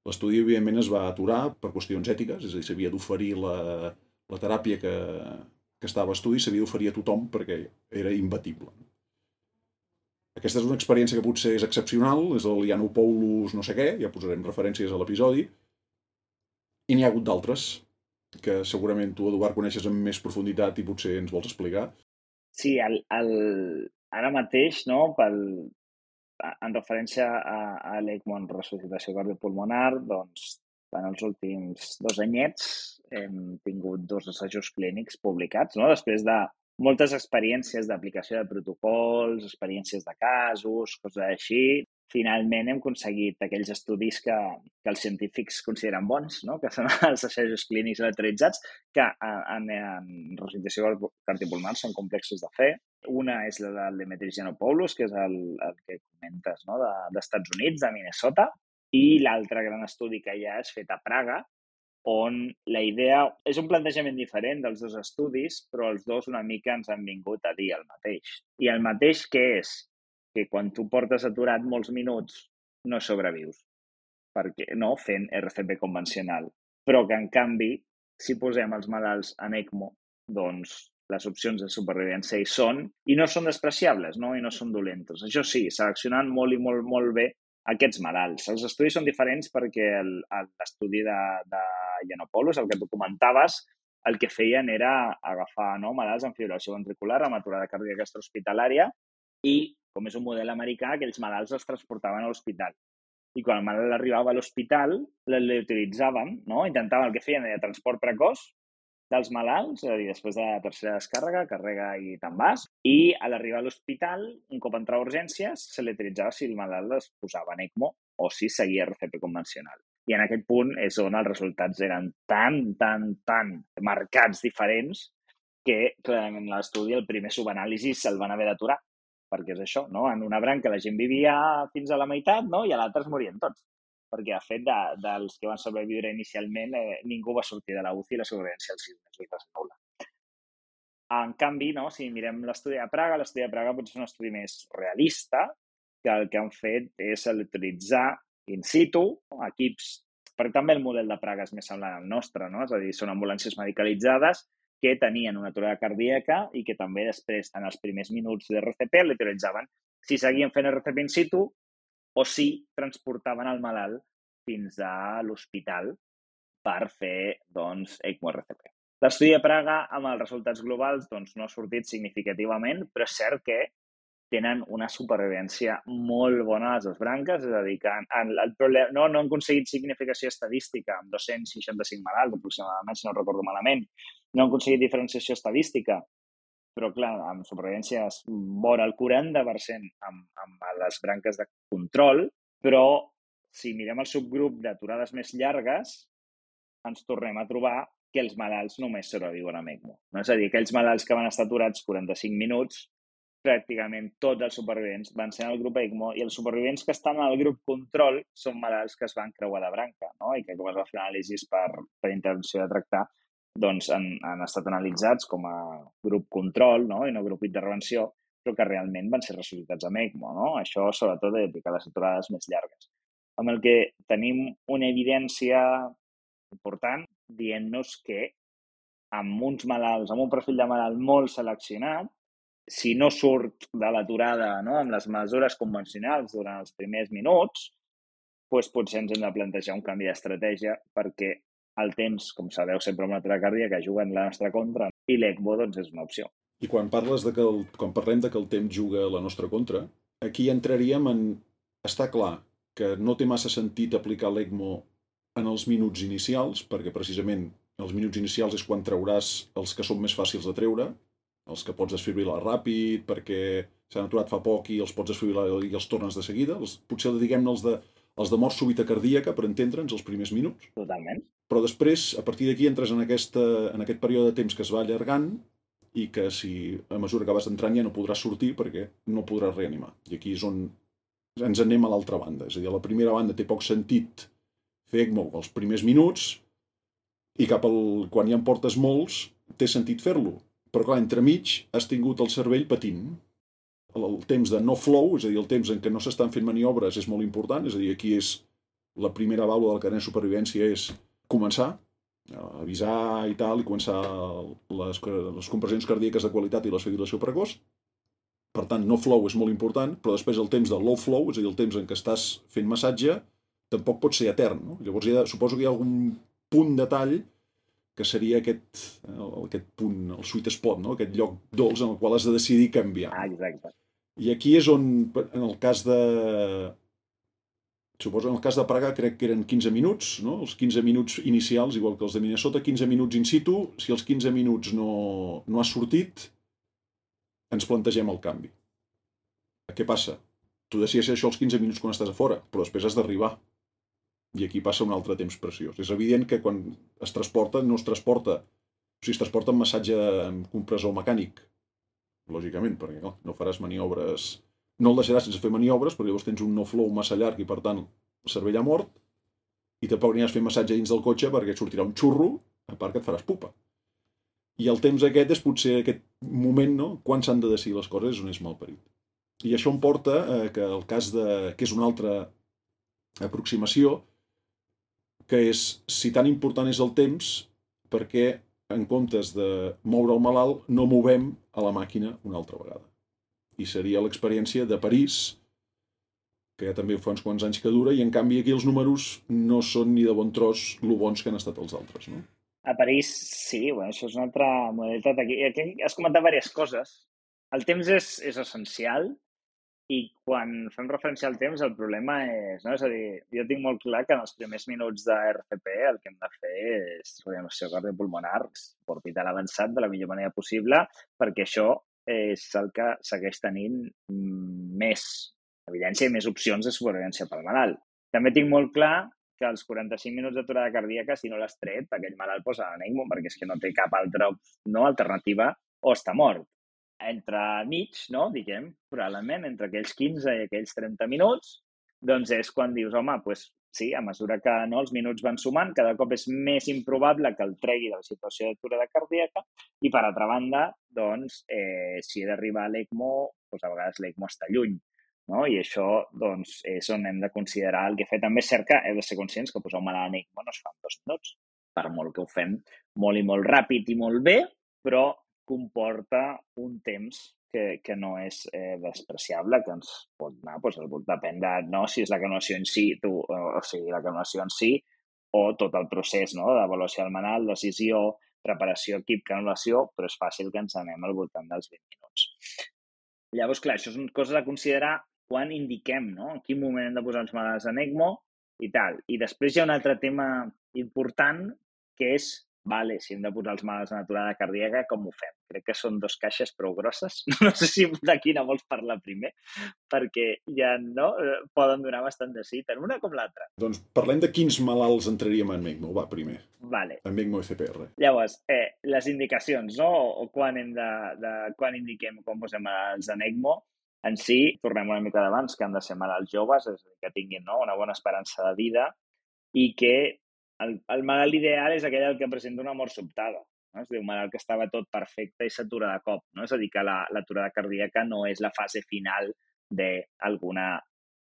L'estudi, evidentment, es va aturar per qüestions ètiques, és a dir, s'havia d'oferir la, la teràpia que, que estava a estudi s'havia d'oferir a tothom perquè era imbatible. Aquesta és una experiència que potser és excepcional, és el Paulus no sé què, ja posarem referències a l'episodi, i n'hi ha hagut d'altres, que segurament tu, Eduard, coneixes amb més profunditat i potser ens vols explicar. Sí, el, el, ara mateix, no, pel, en referència a, a l'ECMO en ressuscitació cardiopulmonar, doncs en els últims dos anyets hem tingut dos assajos clínics publicats, no? després de moltes experiències d'aplicació de protocols, experiències de casos, coses així. Finalment hem aconseguit aquells estudis que, que els científics consideren bons, no? que són els assajos clínics autoritzats, que en, en resuscitació cardiopulmonar són complexos de fer. Una és la del Demetris Giannopoulos, que és el, el que comentes no? d'Estats de, Units, de Minnesota, i l'altre gran estudi que ha és fet a Praga, on la idea és un plantejament diferent dels dos estudis, però els dos una mica ens han vingut a dir el mateix. I el mateix que és que quan tu portes aturat molts minuts no sobrevius, perquè no fent RCP convencional, però que en canvi, si posem els malalts en ECMO, doncs les opcions de supervivència hi són i no són despreciables, no? i no són dolentes. Això sí, seleccionant molt i molt, molt bé aquests malalts. Els estudis són diferents perquè l'estudi de, de Yanopoulos, el que tu comentaves, el que feien era agafar no, malalts amb fibrilació ventricular, amb aturada cardíaca extrahospitalària i, com és un model americà, aquells malalts els transportaven a l'hospital. I quan el malalt arribava a l'hospital, l'utilitzaven, no? intentaven, el que feien era transport precoç, dels malalts, és a dir, després de la tercera descàrrega, carrega i te'n vas, i a l'arribar a l'hospital, un cop entrava a urgències, se l'utilitzava si el malalt es posava en ECMO o si seguia RCP convencional. I en aquest punt és on els resultats eren tan, tan, tan marcats diferents que clarament l'estudi, el primer subanàlisi, se'l van haver d'aturar perquè és això, no? En una branca la gent vivia fins a la meitat, no? I a l'altra es morien tots perquè de fet de, dels que van sobreviure inicialment eh, ningú va sortir de la UCI i la sobrevivència als sis mesos ser nul·la. En canvi, no, si mirem l'estudi de Praga, l'estudi de Praga pot ser un estudi més realista, que el que han fet és utilitzar in situ equips, perquè també el model de Praga és més semblant al nostre, no? és a dir, són ambulàncies medicalitzades que tenien una aturada cardíaca i que també després, en els primers minuts de RCP, l'utilitzaven. Si seguien fent RCP in situ, o si transportaven el malalt fins a l'hospital per fer doncs, ECMO-RCP. L'estudi de Praga, amb els resultats globals, doncs, no ha sortit significativament, però és cert que tenen una supervivència molt bona a les dues branques, és a dir, que en, el problema, no, no han aconseguit significació estadística amb 265 malalts aproximadament, si no recordo malament, no han aconseguit diferenciació estadística però clar, amb supervivències vora el 40% amb, amb les branques de control, però si mirem el subgrup d'aturades més llargues, ens tornem a trobar que els malalts només sobreviuen amb ECMO. No? És a dir, aquells malalts que van estar aturats 45 minuts, pràcticament tots els supervivents van ser en el grup ECMO i els supervivents que estan el grup control són malalts que es van creuar de branca no? i que com es va fer anàlisis per, per intervenció de tractar doncs han, han estat analitzats com a grup control no? i no grup d'intervenció, però que realment van ser ressuscitats amb ECMO. No? Això sobretot de a les aturades més llargues. Amb el que tenim una evidència important dient-nos que amb uns malalts, amb un perfil de malalt molt seleccionat, si no surt de l'aturada no, amb les mesures convencionals durant els primers minuts, doncs potser ens hem de plantejar un canvi d'estratègia perquè el temps, com sabeu, sempre amb una cardíaca juga en la nostra contra i l'ECMO doncs, és una opció. I quan parles de que el, quan parlem de que el temps juga a la nostra contra, aquí entraríem en... Està clar que no té massa sentit aplicar l'ECMO en els minuts inicials, perquè precisament els minuts inicials és quan trauràs els que són més fàcils de treure, els que pots desfibrilar ràpid, perquè s'han aturat fa poc i els pots desfibrilar i els tornes de seguida. Els, potser diguem-ne els de, els de mort súbita cardíaca, per entendre'ns, els primers minuts. Totalment. Però després, a partir d'aquí, entres en, aquesta, en aquest període de temps que es va allargant i que si a mesura que vas entrant ja no podràs sortir perquè no podràs reanimar. I aquí és on ens anem a l'altra banda. És a dir, a la primera banda té poc sentit fer ECMO els primers minuts i cap al, quan ja en portes molts té sentit fer-lo. Però clar, entremig has tingut el cervell patint. El, temps de no flow, és a dir, el temps en què no s'estan fent maniobres és molt important, és a dir, aquí és la primera vàlua de la cadena de supervivència és començar, avisar i tal, i començar les, les compressions cardíaques de qualitat i la fibrilació precoç. Per tant, no flow és molt important, però després el temps del low flow, és a dir, el temps en què estàs fent massatge, tampoc pot ser etern. No? Llavors, ha, suposo que hi ha algun punt de tall que seria aquest, eh, aquest punt, el sweet spot, no? aquest lloc dolç en el qual has de decidir canviar. Ah, exacte. I aquí és on, en el cas de, suposo en el cas de Praga crec que eren 15 minuts, no? els 15 minuts inicials, igual que els de Minnesota, 15 minuts in situ, si els 15 minuts no, no ha sortit, ens plantegem el canvi. Què passa? Tu decideixes això els 15 minuts quan estàs a fora, però després has d'arribar. I aquí passa un altre temps preciós. És evident que quan es transporta, no es transporta, o sigui, es transporta amb massatge amb compressor mecànic, lògicament, perquè no, no faràs maniobres no el deixaràs sense fer maniobres, perquè llavors tens un no flow massa llarg i per tant el cervell ha mort, i tampoc aniràs fent massatge dins del cotxe perquè et sortirà un xurro, a part que et faràs pupa. I el temps aquest és potser aquest moment, no? Quan s'han de decidir les coses és on és mal parit. I això em porta eh, que el cas de... que és una altra aproximació, que és si tan important és el temps, perquè en comptes de moure el malalt no movem a la màquina una altra vegada i seria l'experiència de París, que ja també fa uns quants anys que dura, i en canvi aquí els números no són ni de bon tros lo bons que han estat els altres, no? A París, sí, bueno, això és una altra modalitat. Aquí, aquí has comentat diverses coses. El temps és, és essencial i quan fem referència al temps el problema és, no? és a dir, jo tinc molt clar que en els primers minuts de RCP el que hem de fer és reanimació cardiopulmonar orbital avançat de la millor manera possible perquè això és el que segueix tenint més evidència i més opcions de supervivència pel malalt. També tinc molt clar que els 45 minuts d'aturada cardíaca, si no l'has tret, aquell malalt posa l'enigma perquè és que no té cap altra no, alternativa o està mort. Entre mig, no, diguem, probablement, entre aquells 15 i aquells 30 minuts, doncs és quan dius, home, doncs sí, a mesura que no, els minuts van sumant, cada cop és més improbable que el tregui de la situació d'aturada cardíaca i, per altra banda, doncs, eh, si he d'arribar a l'ECMO, doncs a vegades l'ECMO està lluny. No? I això doncs, és on hem de considerar el que fer. També és cert que heu de ser conscients que posar un malalt en ECMO no es fa en dos minuts, per molt que ho fem molt i molt ràpid i molt bé, però comporta un temps que, que no és eh, despreciable, que ens pot anar, doncs, depèn de no, si és la canulació en si, tu, o, sigui, la canulació en si, o tot el procés no, d'avaluació del manal, decisió, preparació, equip, canulació, però és fàcil que ens anem al voltant dels 20 minuts. Llavors, clar, això són coses a considerar quan indiquem, no? En quin moment hem de posar els malalts en ECMO i tal. I després hi ha un altre tema important, que és vale, si hem de posar els malalts en aturada cardíaca, com ho fem? Crec que són dos caixes prou grosses. No sé si de quina vols parlar primer, perquè ja no eh, poden donar bastant de sí, tant una com l'altra. Doncs parlem de quins malalts entraríem en MECMO, va, primer. Vale. En MECMO CPR. Llavors, eh, les indicacions, no? O quan, hem de, de, quan indiquem com posem malalts en ECMO, en si, tornem una mica d'abans, que han de ser malalts joves, és a dir, que tinguin no? una bona esperança de vida i que el, el malalt ideal és aquell el que presenta una mort sobtada. No? És a dir, un malalt que estava tot perfecte i s'atura de cop. No? És a dir, que l'aturada la, cardíaca no és la fase final d'alguna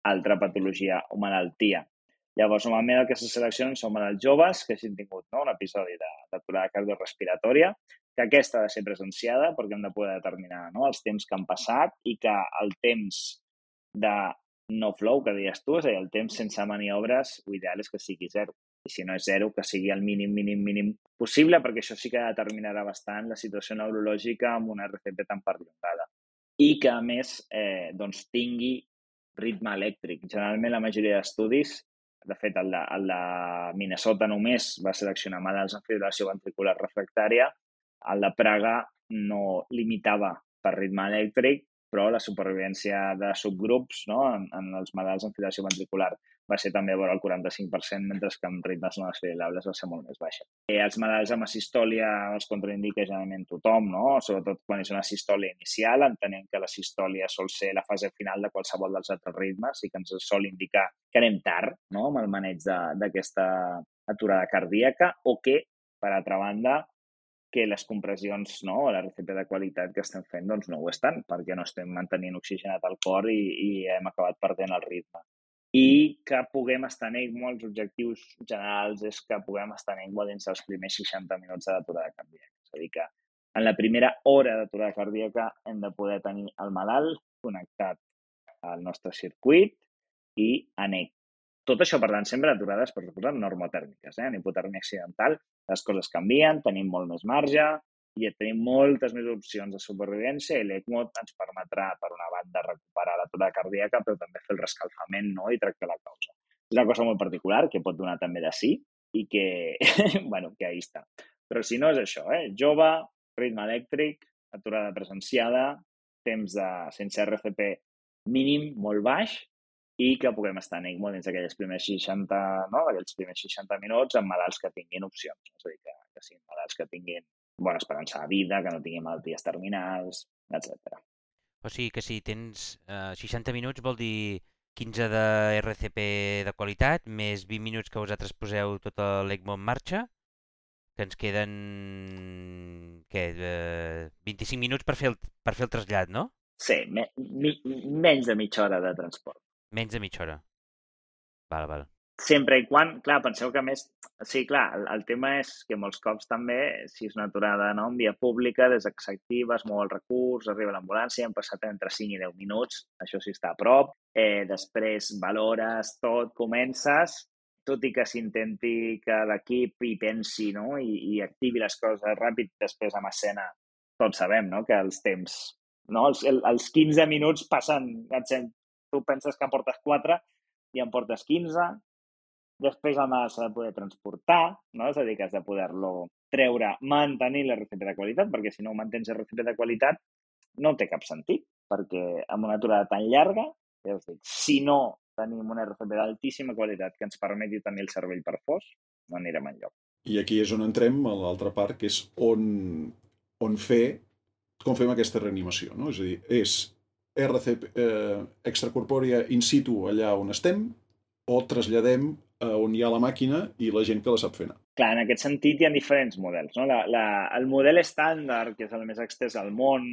altra patologia o malaltia. Llavors, normalment el que se seleccionen són malalts joves que hagin tingut no? un episodi d'aturada cardiorrespiratòria, que aquesta ha de ser presenciada perquè hem de poder determinar no? els temps que han passat i que el temps de no flow, que deies tu, és a dir, el temps sense maniobres, l'ideal és que sigui zero. I si no és zero, que sigui el mínim, mínim, mínim possible, perquè això sí que determinarà bastant la situació neurològica amb una RCP tan perllongada. I que, a més, eh, doncs, tingui ritme elèctric. Generalment, la majoria d'estudis, de fet, el de, el de Minnesota només va seleccionar malalts amb fibrilació ventricular refractària, el de Praga no limitava per ritme elèctric, però la supervivència de subgrups no, en, en els malalts amb filació ventricular va ser també vora el 45%, mentre que amb ritmes no desfibrilables va ser molt més baixa. Eh, els malalts amb asistòlia els contraindica generalment tothom, no? sobretot quan és una asistòlia inicial, entenent que la sistòlia sol ser la fase final de qualsevol dels altres ritmes i que ens sol indicar que anem tard no? amb el maneig d'aquesta aturada cardíaca o que, per altra banda, que les compressions no, o la recepta de qualitat que estem fent doncs no ho estan, perquè no estem mantenint oxigenat el cor i, i hem acabat perdent el ritme. I que puguem estar en ECMO, els objectius generals és que puguem estar en ECMO dins dels primers 60 minuts de l'aturada cardíaca. És a dir, que en la primera hora d'aturada cardíaca hem de poder tenir el malalt connectat al nostre circuit i en ECMO. Tot això, per tant, sempre aturades, per suposar, normotèrmiques. Eh? En hipotèrmia accidental les coses canvien, tenim molt més marge i tenim moltes més opcions de supervivència i l'ECMO ens permetrà, per una banda, recuperar l'aturada cardíaca, però també fer el rescalfament no? i tractar la causa. És una cosa molt particular que pot donar també de sí i que, bueno, que ahí està. Però si no és això, eh? jove, ritme elèctric, aturada presenciada, temps de, sense RCP mínim, molt baix, i que puguem estar en ECMO dins d'aquells primers 60, no? aquells primers 60 minuts amb malalts que tinguin opcions. És a dir, que, que siguin malalts que tinguin bona esperança de vida, que no tinguin malalties terminals, etc. O sigui que si tens eh, 60 minuts vol dir 15 de RCP de qualitat, més 20 minuts que vosaltres poseu tot l'ECMO en marxa, que ens queden què, eh, 25 minuts per fer, el, per fer el trasllat, no? Sí, me, mi, menys de mitja hora de transport. Menys de mitja hora. Val, val. Sempre i quan, clar, penseu que més... Sí, clar, el, el tema és que molts cops també, si és una aturada no, en via pública, des que s'activa, es mou el recurs, arriba l'ambulància, han passat entre 5 i 10 minuts, això sí està a prop, eh, després valores tot, comences, tot i que s'intenti que l'equip hi pensi no? I, i activi les coses ràpid, després amb escena tots sabem no? que els temps, no? els, els 15 minuts passen, tu penses que en portes 4 i en portes 15, després el mal s'ha de poder transportar, no? és a dir, que has de poder-lo treure, mantenir la recepta de qualitat, perquè si no mantens la recepta de qualitat no té cap sentit, perquè amb una aturada tan llarga, ja us dic, si no tenim una recepta d'altíssima qualitat que ens permeti tenir el cervell per fos, no anirem enlloc. I aquí és on entrem a l'altra part, que és on, on fer, com fem aquesta reanimació, no? És a dir, és RC eh, extracorpòrea in situ allà on estem o traslladem a on hi ha la màquina i la gent que la sap fer anar. Clar, en aquest sentit hi ha diferents models. No? La, la, el model estàndard, que és el més extès al món,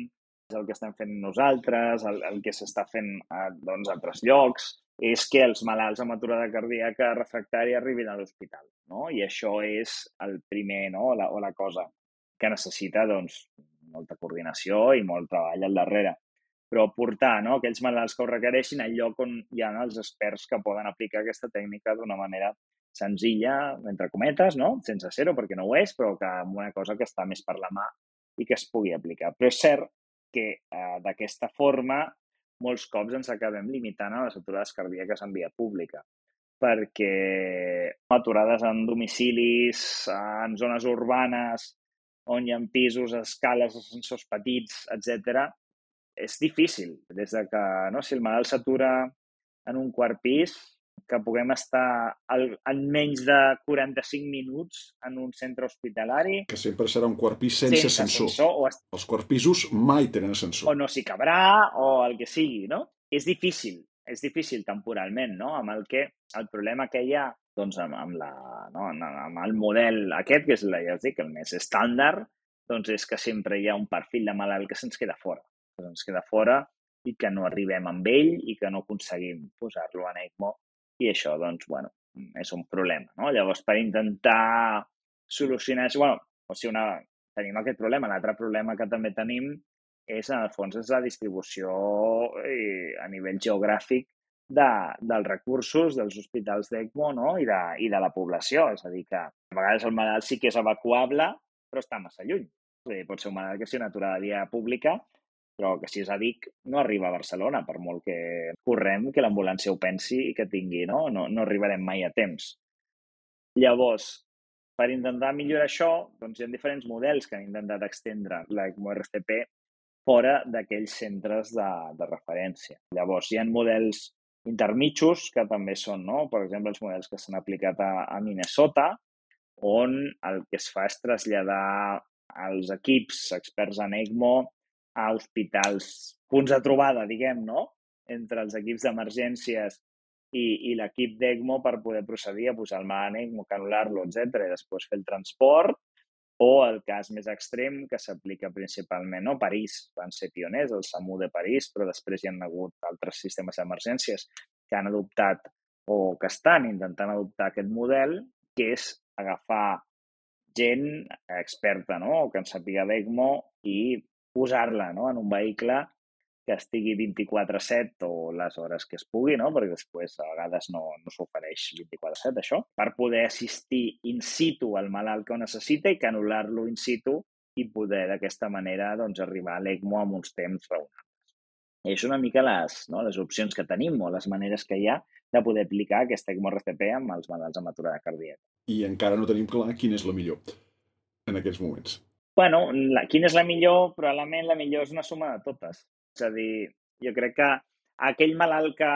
és el que estem fent nosaltres, el, el que s'està fent a doncs, altres llocs, és que els malalts amb aturada cardíaca refractària arribin a l'hospital. No? I això és el primer, no? la, o la cosa que necessita doncs, molta coordinació i molt treball al darrere però portar no, aquells malalts que ho requereixin al lloc on hi ha els experts que poden aplicar aquesta tècnica d'una manera senzilla, entre cometes, no? sense ser-ho perquè no ho és, però que amb una cosa que està més per la mà i que es pugui aplicar. Però és cert que eh, d'aquesta forma molts cops ens acabem limitant a les aturades cardíaques en via pública perquè aturades en domicilis, en zones urbanes, on hi ha pisos, escales, ascensors petits, etc, és difícil, des de que no, si el malalt s'atura en un quart pis, que puguem estar al, en menys de 45 minuts en un centre hospitalari. Que sempre serà un quart pis sense, sense ascensor. ascensor o est... Els quarts pisos mai tenen ascensor. O no s'hi cabrà, o el que sigui, no? És difícil. és difícil temporalment, no? Amb el que el problema que hi ha doncs, amb, amb, la, no? amb el model aquest, que és la, ja us dic, el més estàndard, doncs és que sempre hi ha un perfil de malalt que se'ns queda fora. Que se'ns queda fora i que no arribem amb ell i que no aconseguim posar-lo en ECMO i això, doncs, bueno, és un problema, no? Llavors, per intentar solucionar això, bueno, o sigui, una, tenim aquest problema. L'altre problema que també tenim és, en el fons, és la distribució eh, a nivell geogràfic de, dels recursos dels hospitals d'ECMO no? I, de, i de la població. És a dir, que a vegades el malalt sí que és evacuable, però està massa lluny. És a dir, pot ser un malalt que sigui una aturada de via pública, però que si és a Vic no arriba a Barcelona, per molt que correm que l'ambulància ho pensi i que tingui, no? No, no arribarem mai a temps. Llavors, per intentar millorar això, doncs hi ha diferents models que han intentat extendre l'ECMO RCP fora d'aquells centres de, de referència. Llavors, hi ha models intermitjos que també són, no? per exemple, els models que s'han aplicat a, a Minnesota, on el que es fa és traslladar els equips experts en ECMO a hospitals, punts de trobada, diguem, no? entre els equips d'emergències i, i l'equip d'ECMO per poder procedir a posar el ECMO, canular-lo, etc i després fer el transport, o el cas més extrem que s'aplica principalment no? París, van ser pioners, el SAMU de París, però després hi han hagut altres sistemes d'emergències que han adoptat o que estan intentant adoptar aquest model, que és agafar gent experta, no? que en sàpiga d'ECMO i posar-la no? en un vehicle que estigui 24-7 o les hores que es pugui, no? perquè després a vegades no, no s'ofereix 24-7 això, per poder assistir in situ al malalt que ho necessita i canular-lo in situ i poder d'aquesta manera doncs, arribar a l'ECMO amb uns temps raonables. Això una mica les, no, les opcions que tenim o les maneres que hi ha de poder aplicar aquesta ECMO RCP amb els malalts amb aturada cardíaca. I encara no tenim clar quina és la millor en aquests moments. Bueno, la, quina és la millor? Probablement la millor és una suma de totes. És a dir, jo crec que aquell malalt que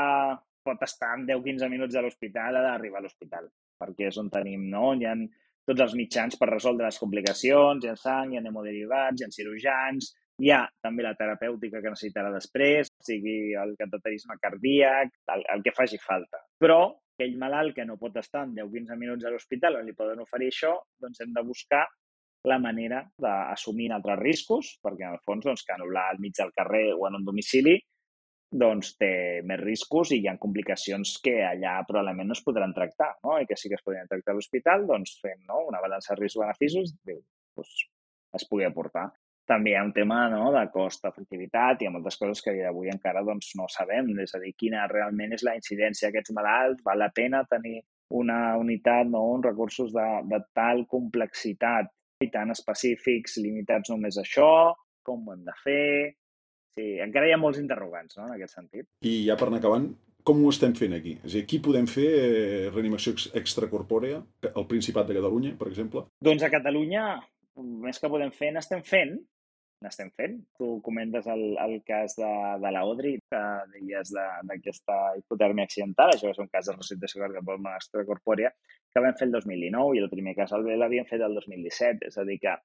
pot estar en 10-15 minuts a l'hospital ha d'arribar a l'hospital, perquè és on tenim, no? Hi ha tots els mitjans per resoldre les complicacions, hi ha sang, hi ha hemoderivats, hi ha cirurgians, hi ha també la terapèutica que necessitarà després, sigui el cateterisme cardíac, el, el que faci falta. Però aquell malalt que no pot estar en 10-15 minuts a l'hospital on li poden oferir això, doncs hem de buscar la manera d'assumir altres riscos, perquè en el fons doncs, que anul·lar al mig del carrer o en un domicili doncs té més riscos i hi ha complicacions que allà probablement no es podran tractar, no? i que sí que es podrien tractar a l'hospital, doncs fent no? una balança risc-beneficis, doncs, es pugui aportar. També hi ha un tema no, de cost-efectivitat, i hi ha moltes coses que avui encara doncs, no sabem, és a dir, quina realment és la incidència d'aquests malalts, val la pena tenir una unitat, no, uns recursos de, de tal complexitat i tan específics, limitats només a això, com ho hem de fer... Sí, encara hi ha molts interrogants, no?, en aquest sentit. I ja per anar acabant, com ho estem fent aquí? És a dir, aquí podem fer eh, reanimació extracorpòrea, al Principat de Catalunya, per exemple? Doncs a Catalunya, més que podem fer, n'estem fent, n'estem fent. Tu comentes el, el cas de, de la Odri, que deies d'aquesta hipotèrmia accidental, això és un cas de resuscitació cardiopulmonar extracorpòrea, que vam fer el 2009 i el primer cas l'havíem fet el 2017. És a dir, que,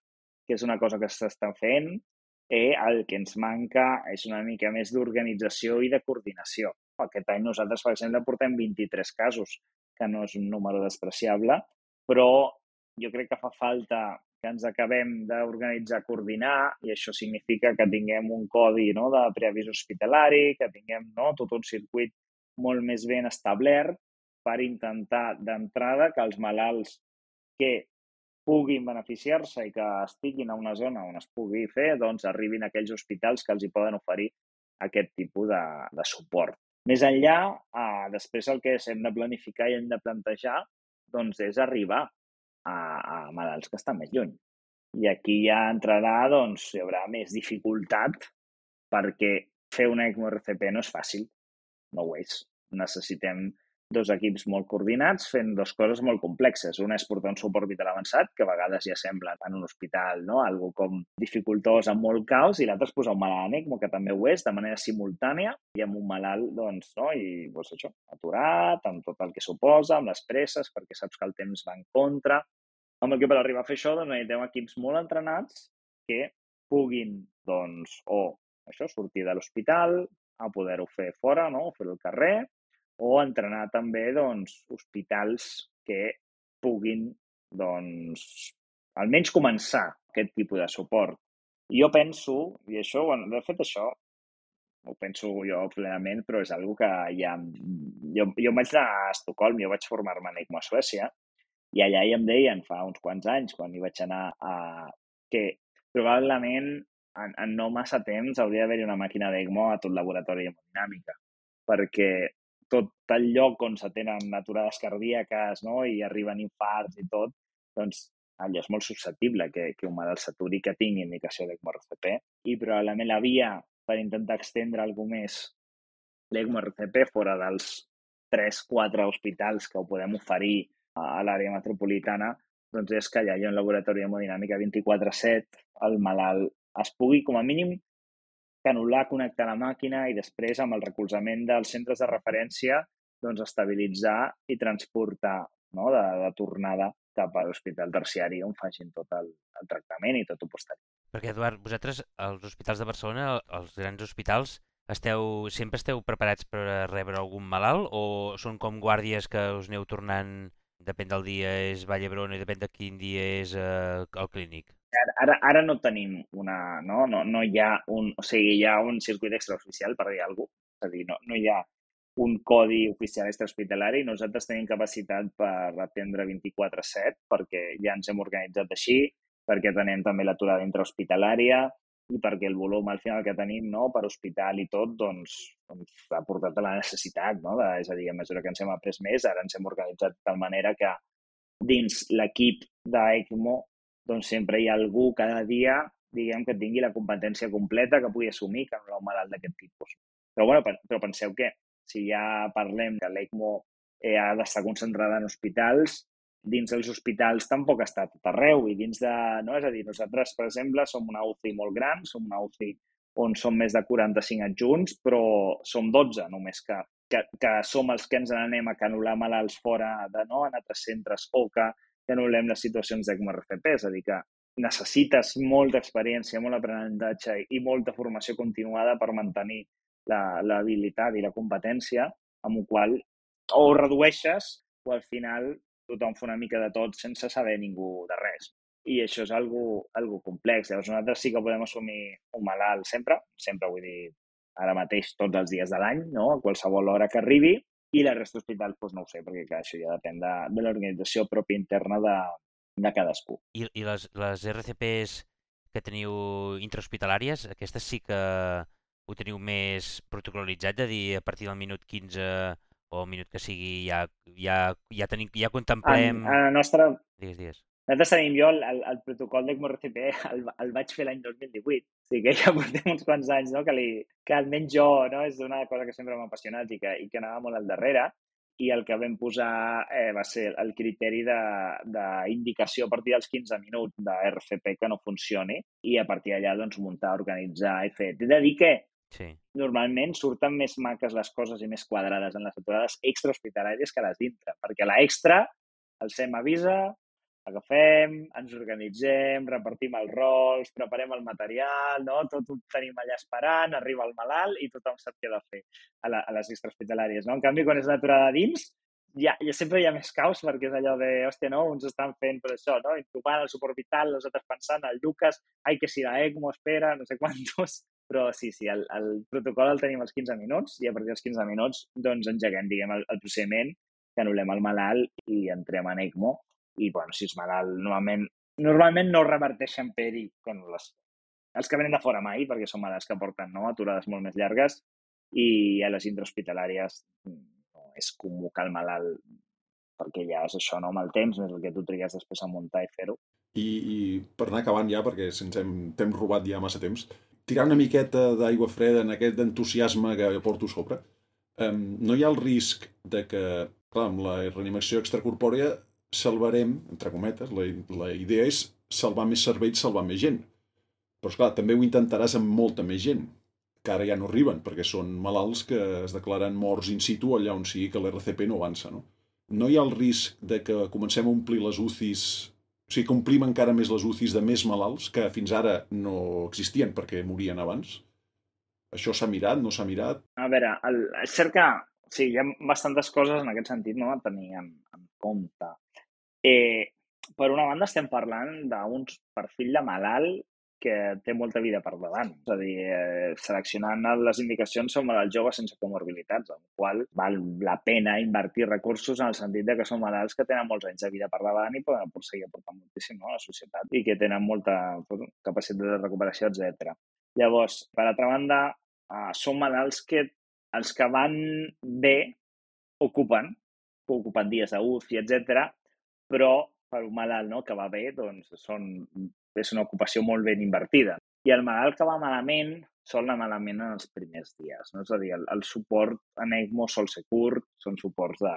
que és una cosa que s'estan fent i el que ens manca és una mica més d'organització i de coordinació. Aquest any nosaltres, per exemple, portem 23 casos, que no és un número despreciable, però jo crec que fa falta que ens acabem d'organitzar, coordinar, i això significa que tinguem un codi no, de preavís hospitalari, que tinguem no, tot un circuit molt més ben establert per intentar d'entrada que els malalts que puguin beneficiar-se i que estiguin a una zona on es pugui fer, doncs arribin a aquells hospitals que els hi poden oferir aquest tipus de, de suport. Més enllà, eh, després el que hem de planificar i hem de plantejar doncs, és arribar a, a malalts que estan més lluny. I aquí ja entrarà, doncs, hi haurà més dificultat perquè fer una ECMO RCP no és fàcil, no ho és. Necessitem dos equips molt coordinats fent dues coses molt complexes. Una és portar un suport vital avançat, que a vegades ja sembla en un hospital, no? algo com dificultós, amb molt caos, i l'altre és posar un malalt en ECMO, que també ho és, de manera simultània, i amb un malalt, doncs, no? i doncs això, aturat, amb tot el que suposa, amb les presses, perquè saps que el temps va en contra. Amb el que per arribar a fer això, doncs, necessitem equips molt entrenats que puguin, doncs, o això, sortir de l'hospital, a poder-ho fer fora, no? fer-ho al carrer, o entrenar també doncs, hospitals que puguin doncs, almenys començar aquest tipus de suport. I jo penso, i això, bueno, de fet això ho penso jo plenament, però és una que ja... Jo, jo vaig anar a Estocolm, jo vaig formar-me en ECMO a Suècia, i allà ja em deien fa uns quants anys, quan hi vaig anar, a, que probablement en, en no massa temps hauria d'haver-hi una màquina d'ECMO a tot laboratori hemodinàmica, perquè tot el lloc on s'atenen aturades cardíaques no? i arriben infarts i tot, doncs allò és molt susceptible que, que un malalt s'aturi que tingui indicació d'ECMO-RCP i probablement la via per intentar extendre alguna més l'ECMO-RCP fora dels 3-4 hospitals que ho podem oferir a l'àrea metropolitana, doncs és que allà hi ha un laboratori hemodinàmica 24-7, el malalt es pugui, com a mínim, canular, connectar la màquina i després, amb el recolzament dels centres de referència, doncs estabilitzar i transportar no? de, de tornada cap a l'hospital terciari on facin tot el, el tractament i tot el posterior. Perquè, Eduard, vosaltres, als hospitals de Barcelona, als grans hospitals, esteu, sempre esteu preparats per rebre algun malalt o són com guàrdies que us aneu tornant, depèn del dia és Vall d'Hebron i depèn de quin dia és eh, el clínic? Ara, ara, ara no tenim una... No, no, no hi ha un... O sigui, hi ha un circuit extraoficial, per dir alguna cosa. És a dir, no, no hi ha un codi oficial extrahospitalari. Nosaltres tenim capacitat per atendre 24-7 perquè ja ens hem organitzat així perquè tenim també l'aturada intrahospitalària i perquè el volum al final que tenim no, per hospital i tot doncs, doncs ha portat a la necessitat. No? De, és a dir, a mesura que ens hem après més, ara ens hem organitzat de tal manera que dins l'equip d'ECMO doncs sempre hi ha algú cada dia diguem que tingui la competència completa que pugui assumir que no un malalt d'aquest tipus. Però, bueno, però penseu que si ja parlem que l'ECMO eh, ha d'estar concentrada en hospitals, dins dels hospitals tampoc està tot arreu i dins de... No? És a dir, nosaltres, per exemple, som una UCI molt gran, som una UCI on som més de 45 adjunts, però som 12 només que, que, que som els que ens anem a canular malalts fora de, no, en altres centres o que canulem les situacions d'ECMO-RCP, és a dir, que necessites molta experiència, molt aprenentatge i molta formació continuada per mantenir l'habilitat i la competència, amb el qual o redueixes o al final tothom fa una mica de tot sense saber ningú de res. I això és algo, algo complex. Llavors, nosaltres sí que podem assumir un malalt sempre, sempre vull dir, ara mateix tots els dies de l'any, no? a qualsevol hora que arribi, i la resta d'hospitals doncs no ho sé, perquè clar, això ja depèn de, de l'organització pròpia interna de, de cadascú. I, i les, les RCPs que teniu intrahospitalàries, aquestes sí que ho teniu més protocolitzat, de dir a partir del minut 15 o un minut que sigui, ja, ja, ja, tenim, ja contemplem... En, en la nostra... Digues, digues. Nosaltres tenim jo el, el, el protocol d'ECMO-RCP el, el vaig fer l'any 2018. O sigui que ja portem uns quants anys no? que, li, que almenys jo no? és una cosa que sempre m'ha apassionat i que, i que anava molt al darrere i el que vam posar eh, va ser el criteri d'indicació a partir dels 15 minuts de RCP que no funcioni i a partir d'allà doncs, muntar, organitzar i fer. T'he de dir que Sí. Normalment surten més maques les coses i més quadrades en les aturades extrahospitalàries que les dintre, perquè la extra, el SEM avisa, agafem, ens organitzem, repartim els rols, preparem el material, no? tot ho tenim allà esperant, arriba el malalt i tothom sap què ha de fer a, la, a les extrahospitalàries. No? En canvi, quan és l'aturada dins, ja, ja sempre hi ha més caos perquè és allò de, hòstia, no, uns estan fent per això, no? Intubant el suport vital, els altres pensant, el Lucas, ai, que si la ECMO espera, no sé quantos, però sí, sí, el, el protocol el tenim als 15 minuts i a partir dels 15 minuts doncs engeguem, diguem, el, el procediment, que anul·lem el malalt i entrem en ECMO i, bueno, si és malalt, normalment, normalment no reverteixen peri com les, els que venen de fora mai, perquè són malalts que porten no, aturades molt més llargues i a les intrahospitalàries no és comú que el malalt perquè ja és això, no? amb el temps, més el que tu trigues després a muntar i fer-ho. I, I per anar acabant ja, perquè se'ns hem, hem robat ja massa temps, tirar una miqueta d'aigua freda en aquest entusiasme que porto sobre, um, no hi ha el risc de que, clar, amb la reanimació extracorpòrea salvarem, entre cometes, la, la idea és salvar més cervells, salvar més gent. Però, esclar, també ho intentaràs amb molta més gent, que ara ja no arriben, perquè són malalts que es declaren morts in situ allà on sigui que l'RCP no avança, no? No hi ha el risc de que comencem a omplir les UCIs o sigui que omplim encara més les UCIs de més malalts que fins ara no existien perquè morien abans? Això s'ha mirat, no s'ha mirat? A veure, el, és cert que sí, hi ha bastantes coses en aquest sentit no, a tenir en, en compte. Eh, per una banda estem parlant d'un perfil de malalt que té molta vida per davant. És a dir, eh, seleccionant les indicacions són malalts joves sense comorbilitats, amb qual val la pena invertir recursos en el sentit de que són malalts que tenen molts anys de vida per davant i poden seguir aportant moltíssim no, a la societat i que tenen molta capacitat de recuperació, etc. Llavors, per altra banda, eh, són malalts que els que van bé ocupen, ocupen dies d'UCI, etc. però per un malalt no, que va bé, doncs són, és una ocupació molt ben invertida. I el malalt que va malament sol anar malament en els primers dies. No? És a dir, el, el suport en ECMO sol ser curt, són suports de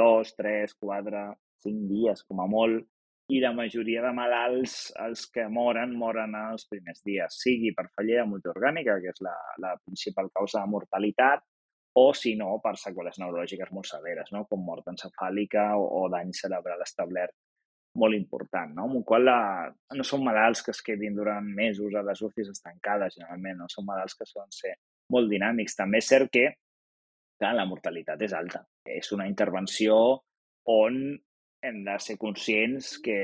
dos, tres, quatre, cinc dies, com a molt, i la majoria de malalts, els que moren, moren en els primers dies, sigui per fallida multiorgànica, que és la, la principal causa de mortalitat, o, si no, per seqüeles neurològiques molt severes, no? com mort encefàlica o, o dany cerebral establert molt important, no? amb el qual la... no són malalts que es quedin durant mesos a les UCIs estancades, generalment, no són malalts que solen ser molt dinàmics. També és cert que clar, la mortalitat és alta. És una intervenció on hem de ser conscients que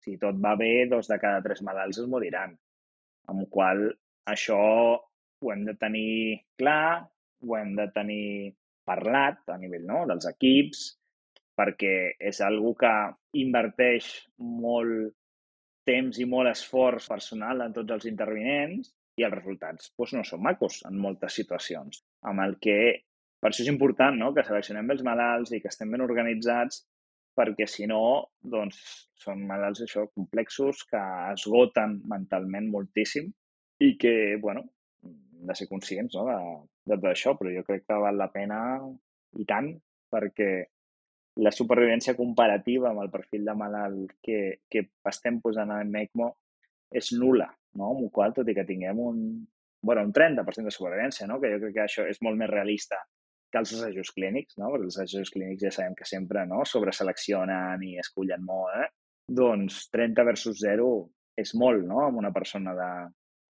si tot va bé, dos de cada tres malalts es moriran. Amb el qual això ho hem de tenir clar, ho hem de tenir parlat a nivell no, dels equips, perquè és algo que inverteix molt temps i molt esforç personal en tots els intervinents i els resultats doncs, no són macos en moltes situacions. Amb el que, per això és important no? que seleccionem bé els malalts i que estem ben organitzats perquè si no, doncs, són malalts això, complexos que esgoten mentalment moltíssim i que, bueno, de ser conscients no, de, de tot això, però jo crec que val la pena i tant perquè la supervivència comparativa amb el perfil de malalt que, que estem posant en ECMO és nula, no? amb el qual, tot i que tinguem un, bueno, un 30% de supervivència, no? que jo crec que això és molt més realista que els assajos clínics, no? perquè els assajos clínics ja sabem que sempre no? sobreseleccionen i escullen molt, eh? doncs 30 versus 0 és molt no? amb una persona de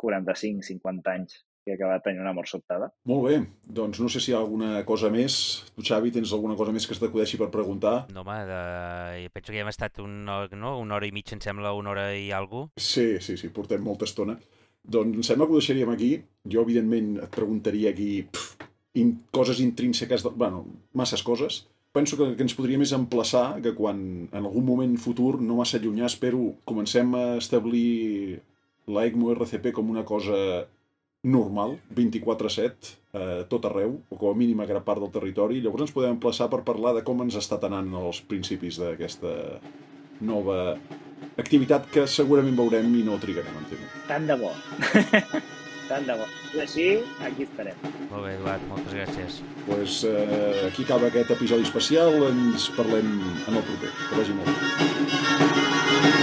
45-50 anys que acaba de tenir una mort sobtada. Molt bé, doncs no sé si hi ha alguna cosa més. Tu, Xavi, tens alguna cosa més que es t'acudeixi per preguntar? No, home, de... penso que ja hem estat un, no? una hora i mitja, em sembla, una hora i alguna Sí, sí, sí, portem molta estona. Doncs em sembla que ho deixaríem aquí. Jo, evidentment, et preguntaria aquí pff, in, coses intrínseques, de, bueno, masses coses. Penso que, que ens podria més emplaçar que quan en algun moment futur, no massa llunyà, espero, comencem a establir la ECMO RCP com una cosa normal, 24-7, eh, tot arreu, o com a mínim a gran part del territori. Llavors ens podem emplaçar per parlar de com ens està anant els principis d'aquesta nova activitat que segurament veurem i no trigarem en tema. Tant de bo. Tant de bo. I així, aquí estarem. Molt bé, Eduard, moltes gràcies. Doncs pues, eh, aquí acaba aquest episodi especial, ens parlem en el proper. Que vagi molt bé.